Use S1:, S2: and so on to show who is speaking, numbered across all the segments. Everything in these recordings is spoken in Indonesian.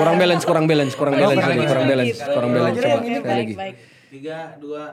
S1: Kurang balance, kurang balance, kurang balance
S2: kurang
S1: lagi, kurang balance,
S3: gitu.
S1: kurang balance. Coba sekali lagi.
S4: Tiga, dua,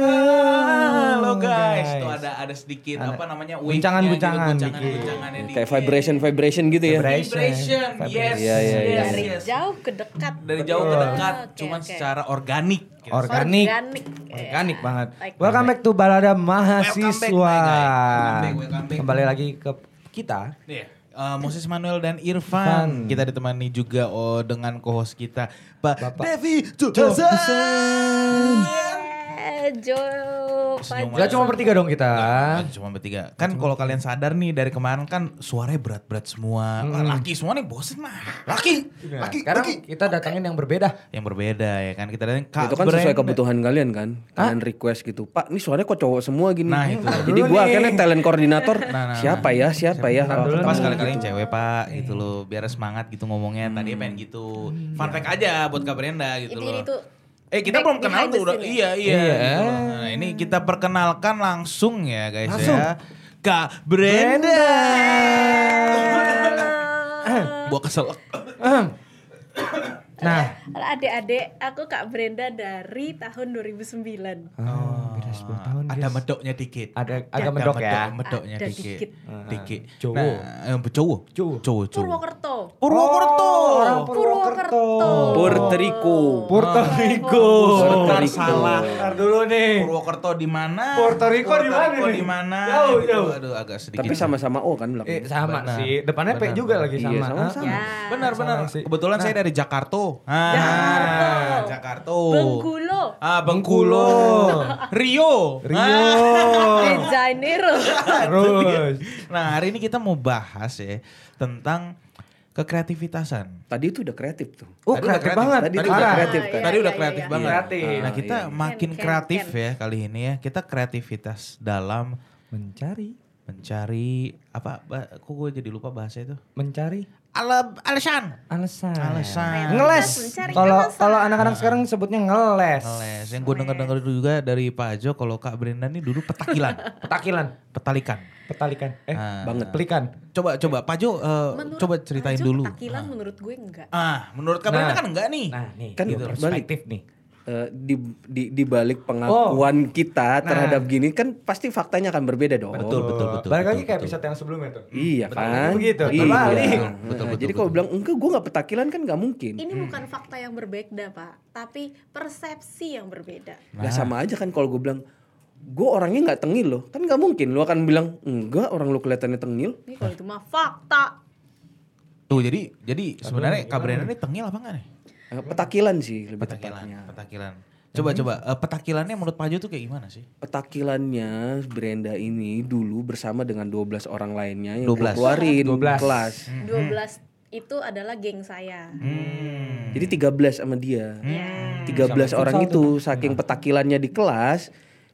S4: halo guys.
S2: guys.
S4: Tuh ada ada sedikit
S2: Ada
S4: apa namanya
S2: guncangan-guncangan
S4: guncangan
S2: dikit.
S4: guncangannya
S1: Kayak vibration, vibration gitu ya.
S2: Vibration.
S4: Vibration, yes.
S1: Iya, iya, iya.
S3: Dari
S4: yes.
S3: jauh ke dekat.
S4: Dari jauh ke dekat,
S3: Oke,
S4: cuman
S3: oke.
S4: secara organik. gitu.
S2: Organik.
S3: Organik.
S2: Organik
S3: Ya.
S2: banget.
S3: Baik.
S2: Welcome back to Balada
S4: Welcome
S2: Mahasiswa.
S4: back, Nay, Nay. Welcome back, welcome back.
S2: Kembali lagi ke kita.
S4: Iya. Eh, Moses Manuel dan Irfan.
S2: Irfan.
S4: Kita ditemani juga oh, dengan co-host kita Pak Devi
S2: Johasan.
S3: Jo,
S2: Gak cuma bertiga dong kita.
S4: Nggak, cuma bertiga. Kan kalau kalian sadar nih dari kemarin kan suaranya berat-berat semua.
S2: Hmm.
S4: Laki semua nih bosen mah. Laki,
S2: Nah,
S4: laki,
S2: sekarang
S4: laki.
S2: kita datangin yang berbeda.
S4: Yang berbeda ya kan kita datang Kak
S1: Itu kan sesuai kebutuhan kalian kan. Kalian request gitu. Pak, ini suaranya kok cowok semua gini.
S4: Nah, itu.
S1: Jadi
S2: nih.
S1: akhirnya talent koordinator.
S4: Nah, nah,
S1: siapa ya? Siapa ya?
S2: Siapa dulu
S1: Oh,
S4: Pas
S2: nih.
S4: kali-kali yang cewek pak gitu loh biar semangat gitu ngomongnya tadi pengen gitu fun fact aja buat Kak Brenda gitu
S3: Itu
S4: loh
S3: ini tuh
S4: eh kita
S3: back
S4: belum kenal tuh udah
S3: scene
S4: iya iya,
S2: Iya.
S4: gitu. Nah, ini kita perkenalkan langsung ya guys
S2: Langsung.
S4: ya Kak Brenda gua kesel
S2: Ahem. Nah,
S3: adik-adik aku Kak Brenda dari tahun 2009.
S2: oh, beda 10 tahun
S4: ada
S2: guys.
S4: medoknya dikit
S2: Ada agak medok ya.
S4: medoknya
S3: Ada
S4: dikit
S3: dikit.
S4: dikit
S2: Cowok.
S4: nah, eh, Cowok.
S2: cowok
S4: cowok
S3: Purwokerto.
S4: Purwokerto
S2: Oh, orang
S3: Purwokerto.
S1: Puerto Rico.
S2: Puerto Rico.
S1: Puerto
S4: Ntar
S1: Rico.
S4: salah
S2: Ntar dulu nih.
S4: Purwokerto di mana?
S2: Puerto Rico di mana nih?
S4: di mana?
S2: Jauh,
S4: Gitu.
S2: jauh.
S4: Aduh, agak sedikit.
S1: Tapi sama-sama O kan
S2: Eh,
S1: belakangnya.
S2: sama
S4: Benar.
S2: sih. Depannya P juga lagi
S1: Iya,
S2: sama.
S1: sama-sama.
S3: Ya.
S4: Benar benar.
S2: Sama.
S4: Kebetulan saya dari Jakarta. Ah,
S3: Jakarta.
S4: Jakarta.
S3: Bengkulu.
S4: Ah, Bengkulu. Rio.
S2: Rio.
S4: Ah.
S3: Desainer.
S2: Terus.
S4: Nah, hari ini kita mau bahas ya tentang kekreativitasan.
S1: Tadi itu udah kreatif tuh.
S2: Oh,
S4: Tadi udah
S2: kreatif banget.
S1: Tadi
S4: Tadi
S1: itu udah
S4: udah
S1: kreatif
S3: Ah,
S1: kan.
S3: iya,
S4: Tadi udah
S3: iya,
S4: kreatif
S3: iya,
S4: banget.
S3: iya,
S2: Kreatif.
S3: iya.
S4: Nah, kita
S1: iya.
S4: makin
S3: Ken, ken,
S4: kreatif
S3: ken.
S4: ya kali ini ya. Kita kreativitas dalam
S2: Mencari.
S4: mencari apa kok gue jadi lupa bahasa itu
S2: Mencari
S4: ala alasan
S2: alasan.
S4: Alasan.
S2: Ngeles. Kalau kalau anak-anak sekarang sebutnya ngeles.
S4: les yang gue denger dengar juga dari Pak Jo kalau Kak Brenda ini dulu petakilan
S2: Petakilan,
S4: petalikan
S2: petalikan. Eh,
S4: Ah.
S2: banget. Pelikan.
S4: coba coba Pak Jo eh,
S3: Menurut
S4: coba ceritain dulu
S3: Takilan menurut gue enggak.
S4: ah menurut Kak Brenda
S2: Nah.
S4: kan enggak nih
S2: Nah, nih
S1: Kan
S2: gitu,
S1: balik.
S2: perspektif nih.
S1: Eh, di, di, di balik pengakuan kita terhadap gini kan pasti faktanya akan berbeda dong.
S4: Betul, betul, betul,
S2: Balik lagi
S4: betul,
S2: kayak
S4: betul.
S2: episode yang sebelumnya tuh.
S1: Iya kan?
S2: Begitu,
S1: Iya.
S2: terbalik.
S4: Betul,
S1: Nah,
S4: betul,
S1: Jadi
S4: betul.
S1: kalau bilang enggak gue gak petakilan kan gak mungkin.
S3: Ini bukan fakta yang berbeda, Pak, tapi persepsi yang berbeda.
S1: Lah sama aja kan kalau gue bilang gue orangnya nggak tengil loh kan nggak mungkin lo akan bilang enggak orang lo kelihatannya tengil
S3: Ini kalau itu mah fakta.
S4: tuh jadi jadi sebenarnya Kak Brenda ini tengil apa enggak nih
S1: petakilan sih lebih
S4: petakilan
S1: tepatnya
S4: petakilan coba coba eh, petakilannya menurut Pak Jo tuh kayak gimana sih
S1: petakilannya Brenda ini dulu bersama dengan 12 orang lainnya yang
S4: 12.
S1: gua keluarin
S2: 12.
S1: kelas
S3: 12 itu adalah geng saya.
S4: hmm.
S1: jadi 13 sama dia
S3: Ya.
S1: 13 orang itu saking petakilannya di kelas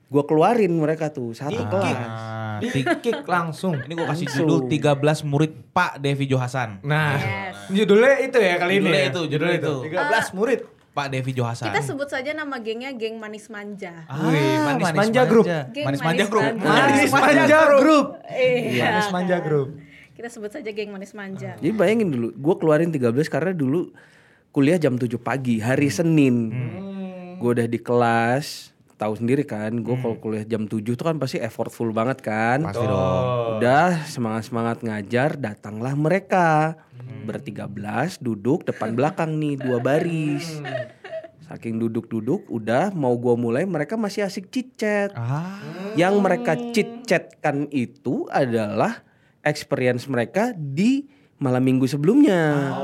S1: gua keluarin mereka tuh satu kelas
S4: Ah,
S2: Di kick langsung.
S4: Ini gue kasih judul 13 murid Pak Devi Johasan.
S2: Nah,
S3: Yes.
S2: judulnya itu ya kali
S4: Judulnya
S2: ini. ya?
S4: itu, judulnya itu.
S2: 13 murid.
S4: Pak Devi Johasan.
S3: Kita sebut saja nama gengnya geng manis manja.
S4: Ah,
S2: Wih, Manis Manja Group.
S3: Geng
S4: Manis
S3: Manis
S4: Manja Group.
S3: Manja.
S2: Manis Manja Group.
S3: Iya.
S2: Manis Manja Group.
S3: Kita sebut saja geng manis manja.
S1: jadi bayangin dulu gua keluarin 13 karena dulu kuliah jam 7 pagi hari Senin gua udah di kelas tahu sendiri kan gue kalau kuliah jam 7 tuh kan pasti effortful banget kan
S4: Pasti dong.
S1: Udah semangat-semangat ngajar, datanglah mereka. Bertiga belas duduk depan belakang nih dua baris. Saking duduk-duduk, udah mau gua mulai mereka masih asik cicet.
S4: Ah.
S1: Yang mereka cicetkan itu adalah experience mereka di malam minggu sebelumnya.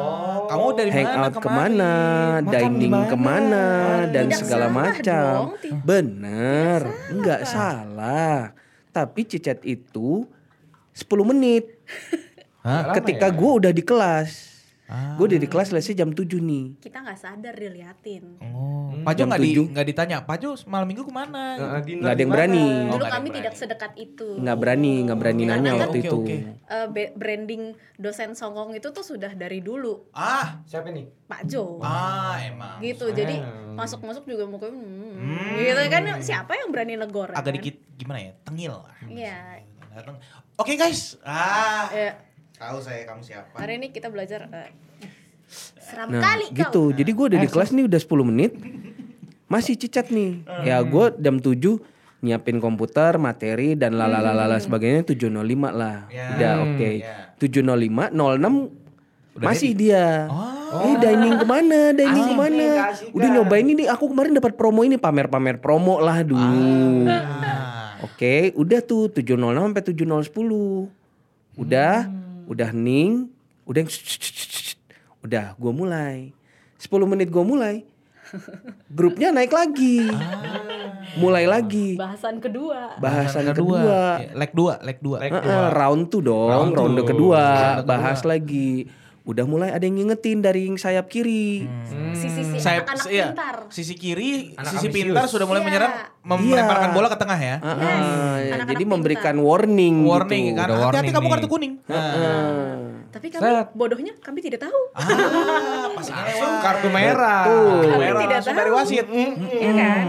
S4: Kamu dari mana
S1: Hangout
S4: kemarin?
S1: ke mana,
S2: Makan
S1: dining
S2: di mana?
S1: ke mana, dan
S3: Tidak
S1: segala
S3: salah
S1: macam.
S3: dong,
S1: Bener, nggak salah. Tapi cicet itu 10 menit.
S4: Hah?
S1: Ketika gue udah di kelas,
S4: Ah.
S1: gue udah di kelas lesnya jam 7 nih.
S3: Kita nggak sadar diliatin.
S4: Oh. Pak Jo
S1: Jam
S4: nggak di, nggak ditanya. Pak Jo malam minggu ke mana?
S1: Nggak ada yang berani.
S4: Oh,
S3: Dulu kami tidak sedekat itu.
S1: Nggak berani, nggak berani
S3: Karena
S1: nanya
S3: kan-
S1: waktu
S4: Oke,
S1: itu.
S4: oke.
S3: Eh, be- branding dosen songkong itu tuh sudah dari dulu
S4: Ah.
S2: Siapa nih?
S3: Pak Jo.
S4: Ah emang.
S3: gitu jadi masuk-masuk juga mukanya hmm, gitu kan siapa yang berani negor
S4: Agak
S3: kan?
S4: dikit gimana ya? Tengil lah.
S3: Iya.
S4: Oke guys. Ah.
S3: Ya,
S4: Tahu saya kamu siapa.
S3: Hari ini kita belajar eh, seram
S1: Nah
S3: kali
S1: gitu.
S3: kau.
S1: Jadi gue udah di kelas nih udah 10 menit. Masih cicat nih. Ya gue jam 7 nyiapin komputer, materi dan lalalala sebagainya 7.05 lah.
S4: Ya.
S1: Udah oke.
S4: Ya.
S1: 7.05, 06 masih dia. Eh dining ke mana? Dining ke mana? Udah nyobain ini aku kemarin dapat promo ini pamer-pamer promo lah dulu.
S4: Ah.
S1: Oke, udah tuh 706 sampai 7010. Udah, udah ning, udah udah gua mulai. 10 menit gua mulai. Grupnya naik lagi. Mulai lagi.
S3: Bahasan kedua.
S1: Bahasan
S4: kedua.
S1: kedua.
S4: Ya, Leg dua, leg dua.
S1: Heeh, round tuh dong,
S2: Round
S1: round
S2: two.
S1: kedua,
S4: Round kedua.
S1: bahas lagi. Udah mulai ada yang ngingetin dari yang sayap kiri.
S3: Sisi-sisi
S4: Saya
S3: anak-anak
S4: iya,
S3: pintar.
S4: Sisi kiri,
S2: Anak
S4: sisi
S2: ambisius.
S4: pintar sudah mulai
S3: Iya.
S4: menyerang, mem-
S1: Iya.
S4: melemparkan bola ke tengah ya.
S1: Heeh,
S3: Anak-anak
S1: jadi
S3: pintar.
S1: memberikan warning,
S4: Warning
S1: gitu.
S4: kan, hati-hati kamu kartu kuning.
S1: Heeh.
S3: Tapi kami
S2: Set.
S3: bodohnya kami tidak tahu.
S4: Ah, pas
S2: Langsung kartu merah.
S1: Betul.
S3: Kami
S4: Merah
S3: tidak tahu.
S4: dari wasit.
S3: Iya kan?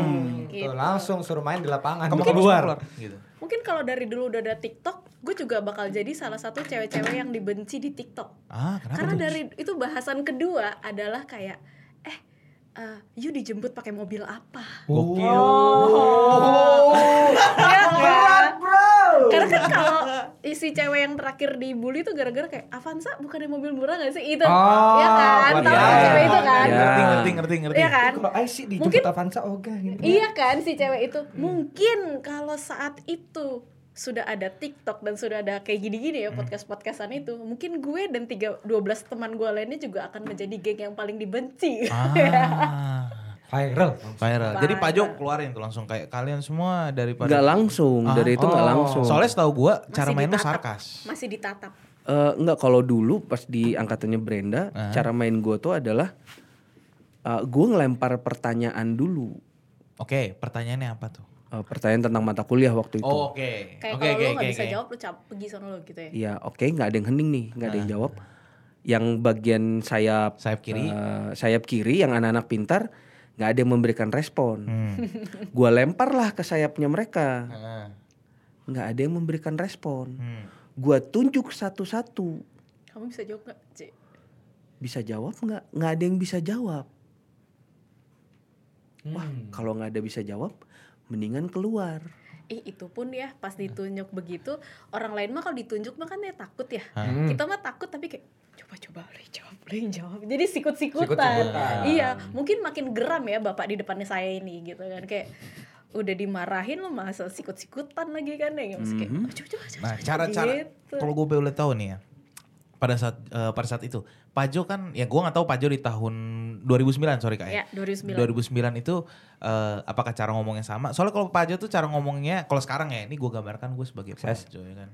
S3: Gitu.
S2: Tuh, langsung suruh main di lapangan.
S4: Kamu
S2: keluar.
S4: keluar. Gitu.
S3: Mungkin kalau dari dulu udah ada TikTok, gue juga bakal jadi salah satu cewek-cewek yang dibenci di TikTok.
S4: Ah, kenapa
S3: Karena
S4: tuh?
S3: dari itu bahasan kedua adalah kayak eh eh, you dijemput pakai mobil apa?
S4: Gokil.
S3: Ya kan? Karena kan kalau isi cewek yang terakhir dibully tuh gara-gara kayak Avanza bukan mobil murah gak sih? Itu.
S2: Oh,
S3: ya kan? Tahu
S2: dia.
S3: cewek itu kan?
S1: Ya.
S4: Ngerti, ngerti, ngerti, ngerti.
S3: Iya kan?
S2: Kalau I sih dijemput
S3: Mungkin-
S2: Avanza ogah gitu.
S3: Iya kan si cewek itu. Mungkin kalau saat itu sudah ada TikTok dan sudah ada kayak gini-gini ya podcast-podcastan itu, mungkin gue dan tiga 12 teman gue lainnya juga akan menjadi geng yang paling dibenci.
S4: Ah,
S2: Viral.
S4: viral. Jadi Pak Jo keluarin tuh langsung kayak kalian semua daripada
S1: Nggak langsung,
S4: Ah,
S1: dari itu nggak
S2: oh.
S1: langsung.
S4: Soalnya setahu gua cara main lu sarkas.
S3: Masih ditatap.
S1: Eh, enggak kalau dulu pas di angkatannya Brenda,
S4: Ah.
S1: cara main gue tuh adalah eh gue ngelempar pertanyaan dulu.
S4: Oke, pertanyaannya apa tuh?
S1: Eh, pertanyaan tentang mata kuliah waktu itu.
S4: Oh, oke.
S3: Kayak
S4: Oke,
S3: kalau
S4: oke,
S3: lu nggak
S4: oke,
S3: bisa
S4: oke.
S3: jawab lu cap pergi sono lu gitu ya.
S1: Iya, oke, nggak ada yang hening nih, nggak ada yang jawab. Yang bagian sayap
S4: Sayap kiri.
S1: eh, sayap kiri yang anak-anak pintar nggak ada yang memberikan respon.
S4: Hmm.
S1: Gua lempar lah ke sayapnya mereka,
S4: Heeh.
S1: nggak ada yang memberikan respon.
S4: Hmm.
S1: Gua tunjuk satu-satu,
S3: Kamu bisa jawab nggak, Ci?
S1: bisa jawab nggak? Nggak ada yang bisa jawab. Wah,
S2: Hmm.
S1: kalau nggak ada bisa jawab, mendingan keluar.
S3: Ih itu pun ya pas ditunjuk begitu orang lain mah kalau ditunjuk mah kan ya takut ya.
S2: Hmm.
S3: Kita mah takut tapi kayak coba-coba boleh jawab boleh jawab. Jadi sikut-sikutan.
S2: Sikut-sikutan.
S3: Iya, mungkin makin geram ya bapak di depannya saya ini gitu kan kayak udah dimarahin lo masa sikut-sikutan lagi kan ya kayak "Oh, coba coba coba.
S4: Nah,
S3: coba,"
S4: cara-cara
S3: gitu.
S4: kalau gue boleh tahu nih ya. Pada saat eh, pada saat itu, Pajo kan ya gue nggak tahu Pajo di tahun 2009 sorry kak
S3: Ya, 2009.
S4: 2009 itu eh, apakah cara ngomongnya sama? Soalnya kalau Pajo tuh cara ngomongnya kalau sekarang ya ini gue gambarkan gue sebagai. Pajo ya kan.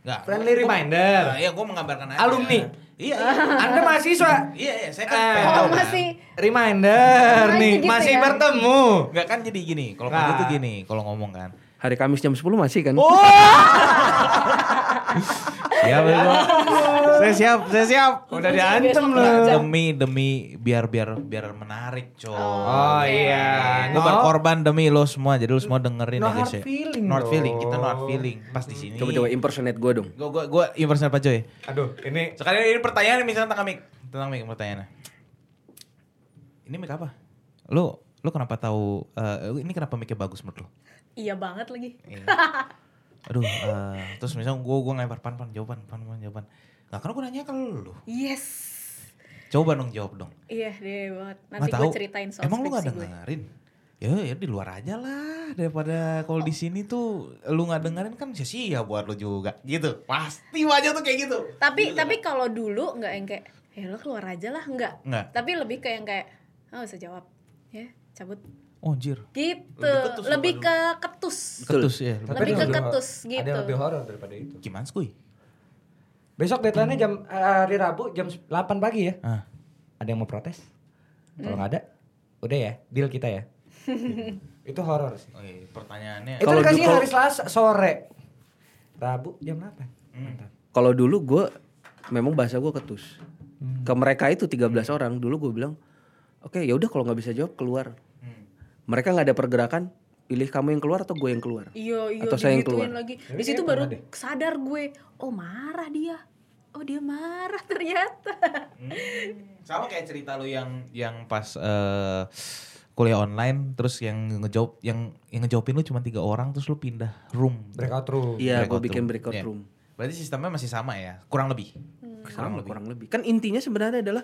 S4: Nggak,
S2: Friendly
S4: gua-
S2: reminder.
S4: Nah, Iya, gue menggambarkan aja.
S2: Alumni.
S4: Iya, iya.
S2: Anda mahasiswa.
S4: Iya, iya, saya kan
S2: Eh.
S3: Oh,
S4: tahu
S3: masih
S2: Reminder nih,
S3: gitu
S2: masih
S3: ya?
S2: bertemu.
S4: Enggak kan jadi gini, kalau Pajo
S2: Nah.
S4: tuh gini, kalau ngomong kan.
S1: Hari Kamis jam 10 masih kan?
S4: Oh. siap ya. Saya siap, saya siap.
S2: Udah diancam lu.
S4: Demi demi biar biar biar menarik, coy.
S2: Oh iya.
S4: Gue berkorban demi lo semua, jadi lo semua dengerin
S2: No
S4: ya guys
S2: hard
S4: ya.
S2: feeling
S4: No
S2: dong.
S4: feeling, kita no hard feeling. Pas di sini.
S1: Coba coba impersonate gue dong.
S4: Gue gue gue impersonate Pak Joy.
S2: Aduh, ini
S4: Sekarang ini pertanyaan misalnya tentang mik, tentang mik pertanyaannya. Ini mik apa? Lo lo kenapa tahu eh, ini kenapa miknya bagus menurut lo?
S3: Iya banget lagi.
S4: Iya. Aduh, eh, terus misalnya gue gue ngelempar pan pan jawaban pan pan jawaban. Nggak karena gue nanya ke lo.
S3: Yes.
S4: Coba dong jawab dong.
S3: Iya deh banget. Nanti gue
S4: tahu.
S3: ceritain soal
S4: Emang lu nggak
S3: skripsi gue.
S4: dengerin? Ya, ya di luar aja lah daripada kalau di sini tuh lu nggak dengerin kan sia-sia buat lu juga gitu. Pasti wajah tuh kayak gitu.
S3: Tapi tapi kalau dulu nggak yang kayak ya lo keluar aja lah nggak.
S4: Nggak.
S3: Tapi lebih kayak yang kayak ah usah jawab. Ya, cabut.
S4: Oh anjir.
S3: Gitu.
S4: Lebih
S3: Lebih,
S4: ketus
S3: ke ketus.
S4: Ketus ya.
S2: Tapi
S3: Lebih
S2: ada
S3: ke ketus
S2: Ada
S3: gitu.
S2: yang lebih horor daripada itu.
S4: Gimana skuy?
S2: Besok deadline-nya jam eh, hari Rabu jam 8 pagi ya.
S4: Ah.
S2: Ada yang mau protes? Kalau nggak ada, udah ya, deal kita ya. itu horor sih.
S4: Oh, iya, pertanyaannya.
S2: Itu
S1: Kalau
S2: dikasih hari Selasa sore. Rabu jam 8. Mantap.
S1: Kalau dulu gue memang bahasa gue ketus. Ke mereka itu 13 orang dulu gue bilang, oke ya udah kalau nggak bisa jawab keluar.
S4: Hmm.
S1: Mereka nggak ada pergerakan, pilih kamu yang keluar atau gue yang keluar.
S3: Iya iya
S1: Atau saya yang keluar.
S3: lagi. Di situ baru
S2: deh.
S3: sadar gue, oh marah dia. oh dia marah ternyata
S4: Hmm. Sama kayak cerita lu yang yang pas eh, kuliah online terus yang ngejawab yang yang ngejawabin lu cuma tiga orang terus lu pindah room.
S2: Breakout room.
S1: Iya, gue
S4: Breakout
S1: bikin
S4: room.
S1: breakout
S4: Iya.
S1: room.
S4: Berarti sistemnya masih sama ya, kurang lebih.
S1: Sama kurang lebih. Kan intinya sebenarnya adalah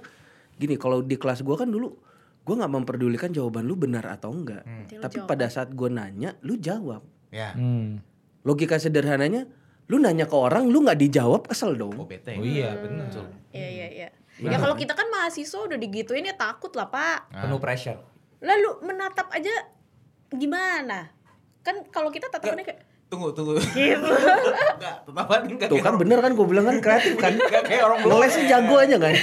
S1: gini, kalau di kelas gua kan dulu gua nggak memperdulikan jawaban lu benar atau enggak.
S3: Lu
S1: Tapi
S3: jawab.
S1: pada saat gua nanya, lu jawab.
S4: Ya.
S2: Hmm.
S1: Logika sederhananya, lu nanya ke orang, lu nggak dijawab, kesel
S4: Oh
S1: dong.
S4: bete.
S2: Oh iya benar.
S3: iya iya iya ya kalau kita kan mahasiswa udah digituin ya takut lah pak
S2: Penuh pressure.
S3: lalu menatap aja gimana kan kalau kita tatapannya kayak
S4: Tunggu, tunggu.
S3: gitu.
S4: Enggak, tetapan enggak.
S1: Tuh kan bener kan gue bilang kan kreatif kan.
S4: Enggak kayak orang
S1: Ngelesnya jago aja kan.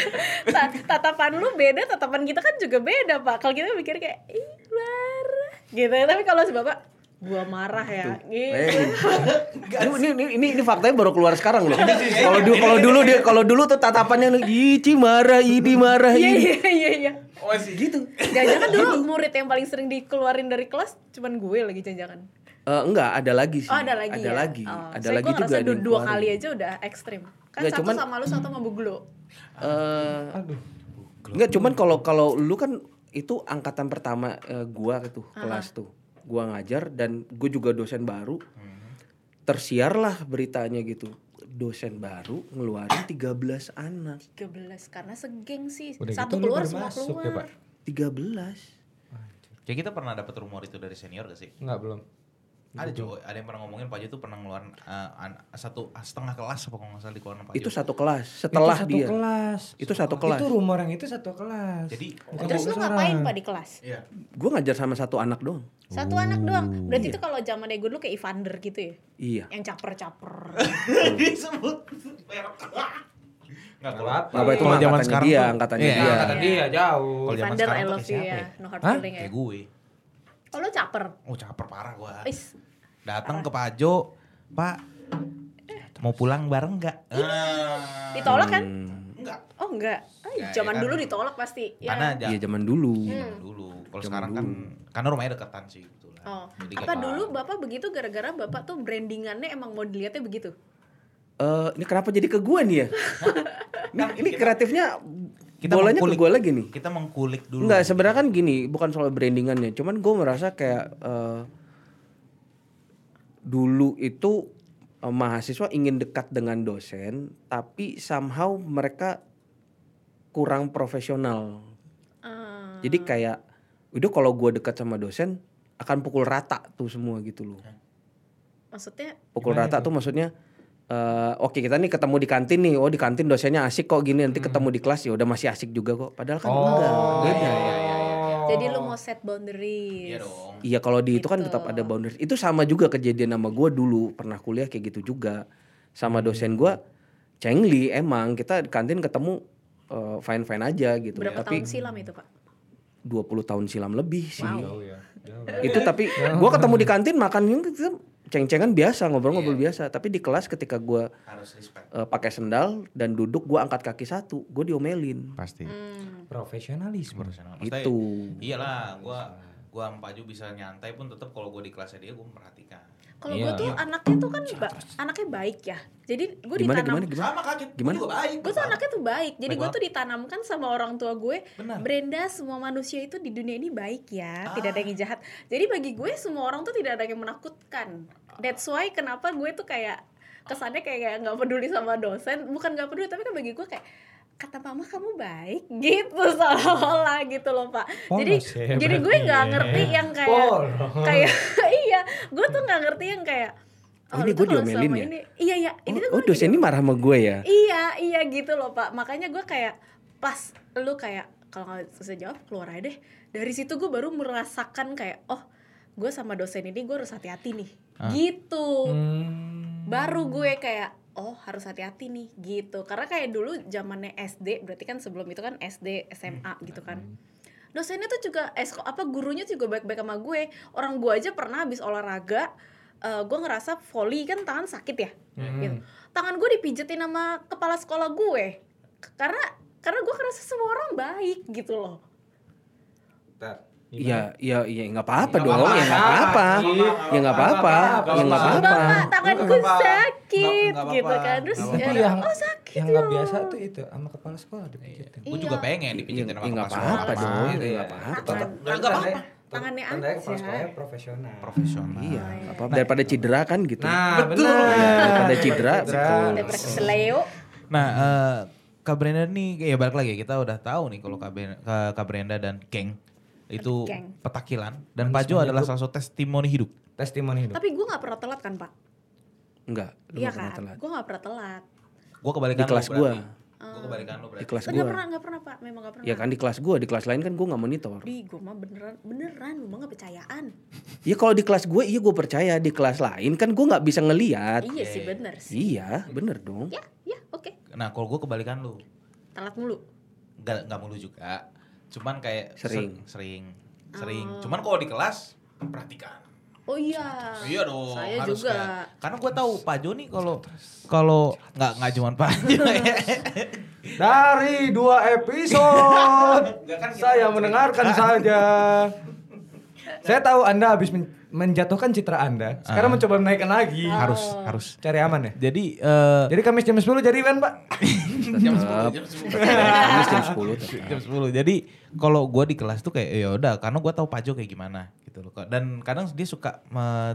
S3: Ta- tatapan lu beda tatapan kita kan juga beda pak. Kalau kita mikir kayak ih marah gitu. Ya tapi kalau si bapak gua marah ya. Gitu.
S1: Eh, ini, ini, ini, ini faktanya baru keluar sekarang loh. Kalau dulu kalau dulu dia kalau dulu tuh tatapannya Ici marah, Idi marah,
S3: iya
S1: Idi.
S3: iya iya iya.
S4: Oh sih.
S1: Gitu.
S3: jangan-jangan dulu murid yang paling sering dikeluarin dari kelas cuman gue lagi jangan-jangan
S1: Eh, enggak, ada lagi sih.
S3: oh ada lagi
S1: Ada
S3: ya
S1: lagi.
S3: oh.
S1: Ada lagi
S3: gua
S1: juga
S3: dua, dua kali aja udah ekstrim kan
S1: Nggak,
S3: satu
S1: cuman-
S3: sama lu satu sama Bu Glo
S1: Eh,
S2: Aduh.
S1: enggak, cuman kalau kalau lu kan itu angkatan pertama eh, gua tuh kelas tuh. Gua ngajar dan gue juga dosen baru. Tersiarlah beritanya gitu. Dosen baru ngeluarin 13 anak.
S3: 13 karena segeng sih
S2: Udah
S3: satu
S2: gitu lu
S3: keluar semua
S2: masuk
S3: keluar
S2: ya, Pak?
S1: 13.
S4: Kayak kita pernah dapat rumor itu dari senior gak sih?
S2: Enggak belum.
S4: Ada cuy, ada yang pernah ngomongin Pak Jo tuh pernah ngeluarin eh, an- satu setengah kelas apa kalau nggak salah dikeluarin Pak Jo.
S1: Itu satu kelas setelah
S2: itu satu
S1: dia.
S2: kelas.
S1: Itu satu kelas.
S2: Itu rumor yang itu satu kelas.
S4: Jadi
S2: Bukan
S3: terus lu ngapain pak di kelas
S4: iya.
S1: Gue ngajar sama satu anak doang.
S3: satu anak doang berarti itu kalau zaman gue dulu kayak Evander gitu ya
S1: Iya.
S3: yang caper-caper
S4: Disebut merek. Enggak
S2: Kalau apa?
S1: Itu
S4: Kalau
S1: mah
S4: zaman
S1: angkatannya
S4: sekarang
S1: dia, angkatannya
S4: Iya,
S1: dia.
S2: Kata dia jauh.
S4: Kalau zaman
S3: Evander
S4: sekarang
S3: I love you ya
S2: ya?
S3: no hard
S2: Hah?
S3: feeling ya
S4: Kayak gue.
S3: Oh lo caper
S4: Oh caper parah gua.
S3: Is,
S4: Datang ke Pak Jo, Pak mau pulang bareng nggak? Ah.
S3: ditolak kan
S4: Enggak.
S3: oh enggak Ay,
S4: Ya, ya
S3: zaman
S4: kan.
S3: dulu ditolak pasti ya
S4: Karena ja-
S1: Iya zaman dulu.
S4: zaman dulu. Kalau sekarang kan karena rumahnya deketan sih gitu lah.
S3: Oh,
S4: Jadi
S3: apa dulu bapak begitu gara-gara bapak tuh brandingannya emang mau dilihatnya begitu?
S1: Eh, ini kenapa jadi ke gue nih ya? ini, ini kreatifnya
S4: Kita
S1: bolanya ke
S4: mengkulik.
S1: gue lagi nih.
S4: Kita mengkulik dulu.
S1: Enggak, sebenarnya kan gini, bukan soal brandingannya. Cuman gue merasa kayak eh, dulu itu eh, mahasiswa ingin dekat dengan dosen, tapi somehow mereka kurang profesional.
S3: Ah,
S1: Jadi kayak, udah kalau gue dekat sama dosen akan pukul rata tuh semua gitu loh.
S3: maksudnya
S1: Pukul
S2: Gimana
S1: rata
S2: itu?
S1: tuh maksudnya eh, oke kita nih ketemu di kantin nih. Oh di kantin dosennya asik kok gini nanti ketemu di kelas ya udah masih asik juga kok. Padahal kan
S2: Oh,
S1: enggak. Beda.
S4: iya, iya, iya,
S3: jadi lu mau set boundaries.
S4: Iya dong.
S1: Iya kalau di itu kan
S3: Gitu.
S1: tetap ada boundaries. Itu sama juga kejadian sama gue dulu pernah kuliah kayak gitu juga. Sama dosen gue Cengli emang kita di kantin ketemu fine fine aja gitu.
S3: Berapa
S1: tapi
S3: tahun silam itu pak?
S1: 20 tahun silam lebih sih.
S2: Jauh ya. Jauh.
S1: Itu tapi gue ketemu di kantin makan ceng-cengan biasa ngobrol-ngobrol biasa. Tapi di kelas ketika gue
S4: Harus respect.
S1: pakai sendal dan duduk gue angkat kaki satu, gue diomelin.
S4: Pasti.
S3: Hmm.
S2: Profesionalisme.
S4: Profesional.
S1: Itu.
S4: Iyalah, gua gua sama Paju bisa nyantai pun tetap kalau gua di kelasnya dia gua memperhatikan.
S3: Kalau
S2: Iya.
S3: gue tuh anaknya tuh kan ba- anaknya baik ya. Jadi gue ditanam.
S1: gimana gimana?
S4: Sama kaget.
S1: Gimana?
S4: Gua juga baik.
S3: Gue tuh anaknya tuh baik. Jadi gue tuh ditanamkan sama orang tua gue.
S4: Benar.
S3: Brenda semua manusia itu di dunia ini baik ya.
S4: Ah.
S3: Tidak ada yang jahat. Jadi bagi gue semua orang tuh tidak ada yang menakutkan. That's why kenapa gue tuh kayak kesannya kayak nggak peduli sama dosen. Bukan nggak peduli tapi kan bagi gue kayak kata mama kamu baik gitu seolah-olah gitu loh pak jadi
S2: Polos ya
S3: jadi gue nggak ngerti yang kayak
S2: Polos.
S3: kayak iya gue tuh nggak ngerti yang kayak
S1: Oh, ini gue diomelin ya?
S3: ini iya iya ini tuh
S1: Oh, oh dosen ini marah sama gue ya?
S3: Iya, iya gitu loh Pak. Makanya gue kayak pas lu kayak kalau nggak selesai jawab keluar aja deh. Dari situ gue baru merasakan kayak oh gue sama dosen ini gue harus hati-hati nih. Gitu.
S2: Hmm.
S3: Baru gue kayak oh harus hati-hati nih gitu. Karena kayak dulu zamannya SD berarti kan sebelum itu kan SD SMA gitu kan. Dosennya tuh juga eh apa gurunya juga baik-baik sama gue. Orang gue aja pernah habis olahraga eh, gue ngerasa volley kan tangan sakit ya
S2: Hmm.
S3: gitu. tangan gue dipijetin sama kepala sekolah gue karena karena gue ngerasa semua orang baik gitu loh
S2: Bentar.
S1: Iya, iya, iya, nggak apa-apa
S2: Nggak
S1: dong,
S2: apa-apa.
S1: ya nggak apa-apa, ya nggak apa-apa, ya nggak apa-apa.
S3: Bapak tanganku
S4: Nggak apa-apa.
S3: sakit
S4: Nggak- nggak
S3: gitu
S4: apa-apa.
S3: kan terus
S4: Nggak
S3: ya,
S2: yang
S3: oh sakit
S2: yang
S3: ya.
S2: nggak biasa tuh itu sama kepala sekolah dipijitin.
S4: Gue juga
S3: Iya.
S4: pengen dipijitin
S1: Iya,
S4: sama
S1: nggak
S4: kepala
S1: apa-apa
S4: sekolah.
S1: dong, nggak
S4: ya.
S1: apa-apa.
S3: Tangan-
S4: Nggak
S3: tangan-
S4: apa-apa.
S3: tangannya
S2: Tandanya kepala
S3: aja.
S2: sekolahnya profesional.
S4: Profesional.
S1: Iya, nggak apa-apa. Daripada cedera kan gitu.
S2: Nah,
S4: Betul.
S1: Daripada cedera.
S3: Daripada keseleo
S4: Nah, eh Kak Brenda nih ya balik lagi kita udah tahu nih kalau Kak Brenda dan Geng itu
S3: Geng.
S4: petakilan dan Pajo adalah salah satu testimoni hidup.
S2: Testimoni hidup.
S3: tapi gue nggak pernah telat kan pak
S1: Enggak, lu
S3: iya kan
S1: telat.
S3: gue nggak pernah telat
S4: Gue kebalikan
S1: Di kelas gua.
S4: Gue kebalikan
S1: Di
S4: berarti.
S1: kelas
S3: nggak
S1: gua.
S3: pernah nggak pernah pak memang nggak pernah
S1: Ya kan di kelas gua, di kelas lain kan gua nggak monitor.
S3: di gue mah beneran beneran lu mah nggak percayaan
S1: Ya kalau di kelas gue iya gue percaya, di kelas lain kan gue nggak bisa ngelihat.
S3: iya sih bener sih
S1: Iya, bener dong.
S3: ya ya oke
S4: Nah, kalau gue kebalikan lu.
S3: telat mulu
S4: Gak, gak mulu juga. Cuman kayak
S1: Sering.
S4: ser- sering. Sering.
S3: Oh.
S4: Cuman kalau di kelas perhatikan.
S3: oh iya
S4: Iya dong.
S3: saya
S4: harus
S3: juga
S4: kayak- karena gue tahu Pajo nih kalau kalau nggak nggak cuman Pajo ya.
S2: Dari dua episode
S4: kan
S2: saya mendengarkan saja. Saya tahu Anda habis men- menjatuhkan citra Anda. Sekarang
S4: Ah.
S2: mencoba menaikkan lagi.
S4: harus harus.
S2: Cari aman ya.
S4: Jadi eh
S2: Jadi Kamis jam 10 jadi kan, Pak?
S4: jam 10 jam 10.
S1: Kamis jam 10 tetap.
S4: jam 10. Jadi kalau gue di kelas tuh kayak ya udah karena gue tahu Pajo kayak gimana gitu loh. Dan kadang dia suka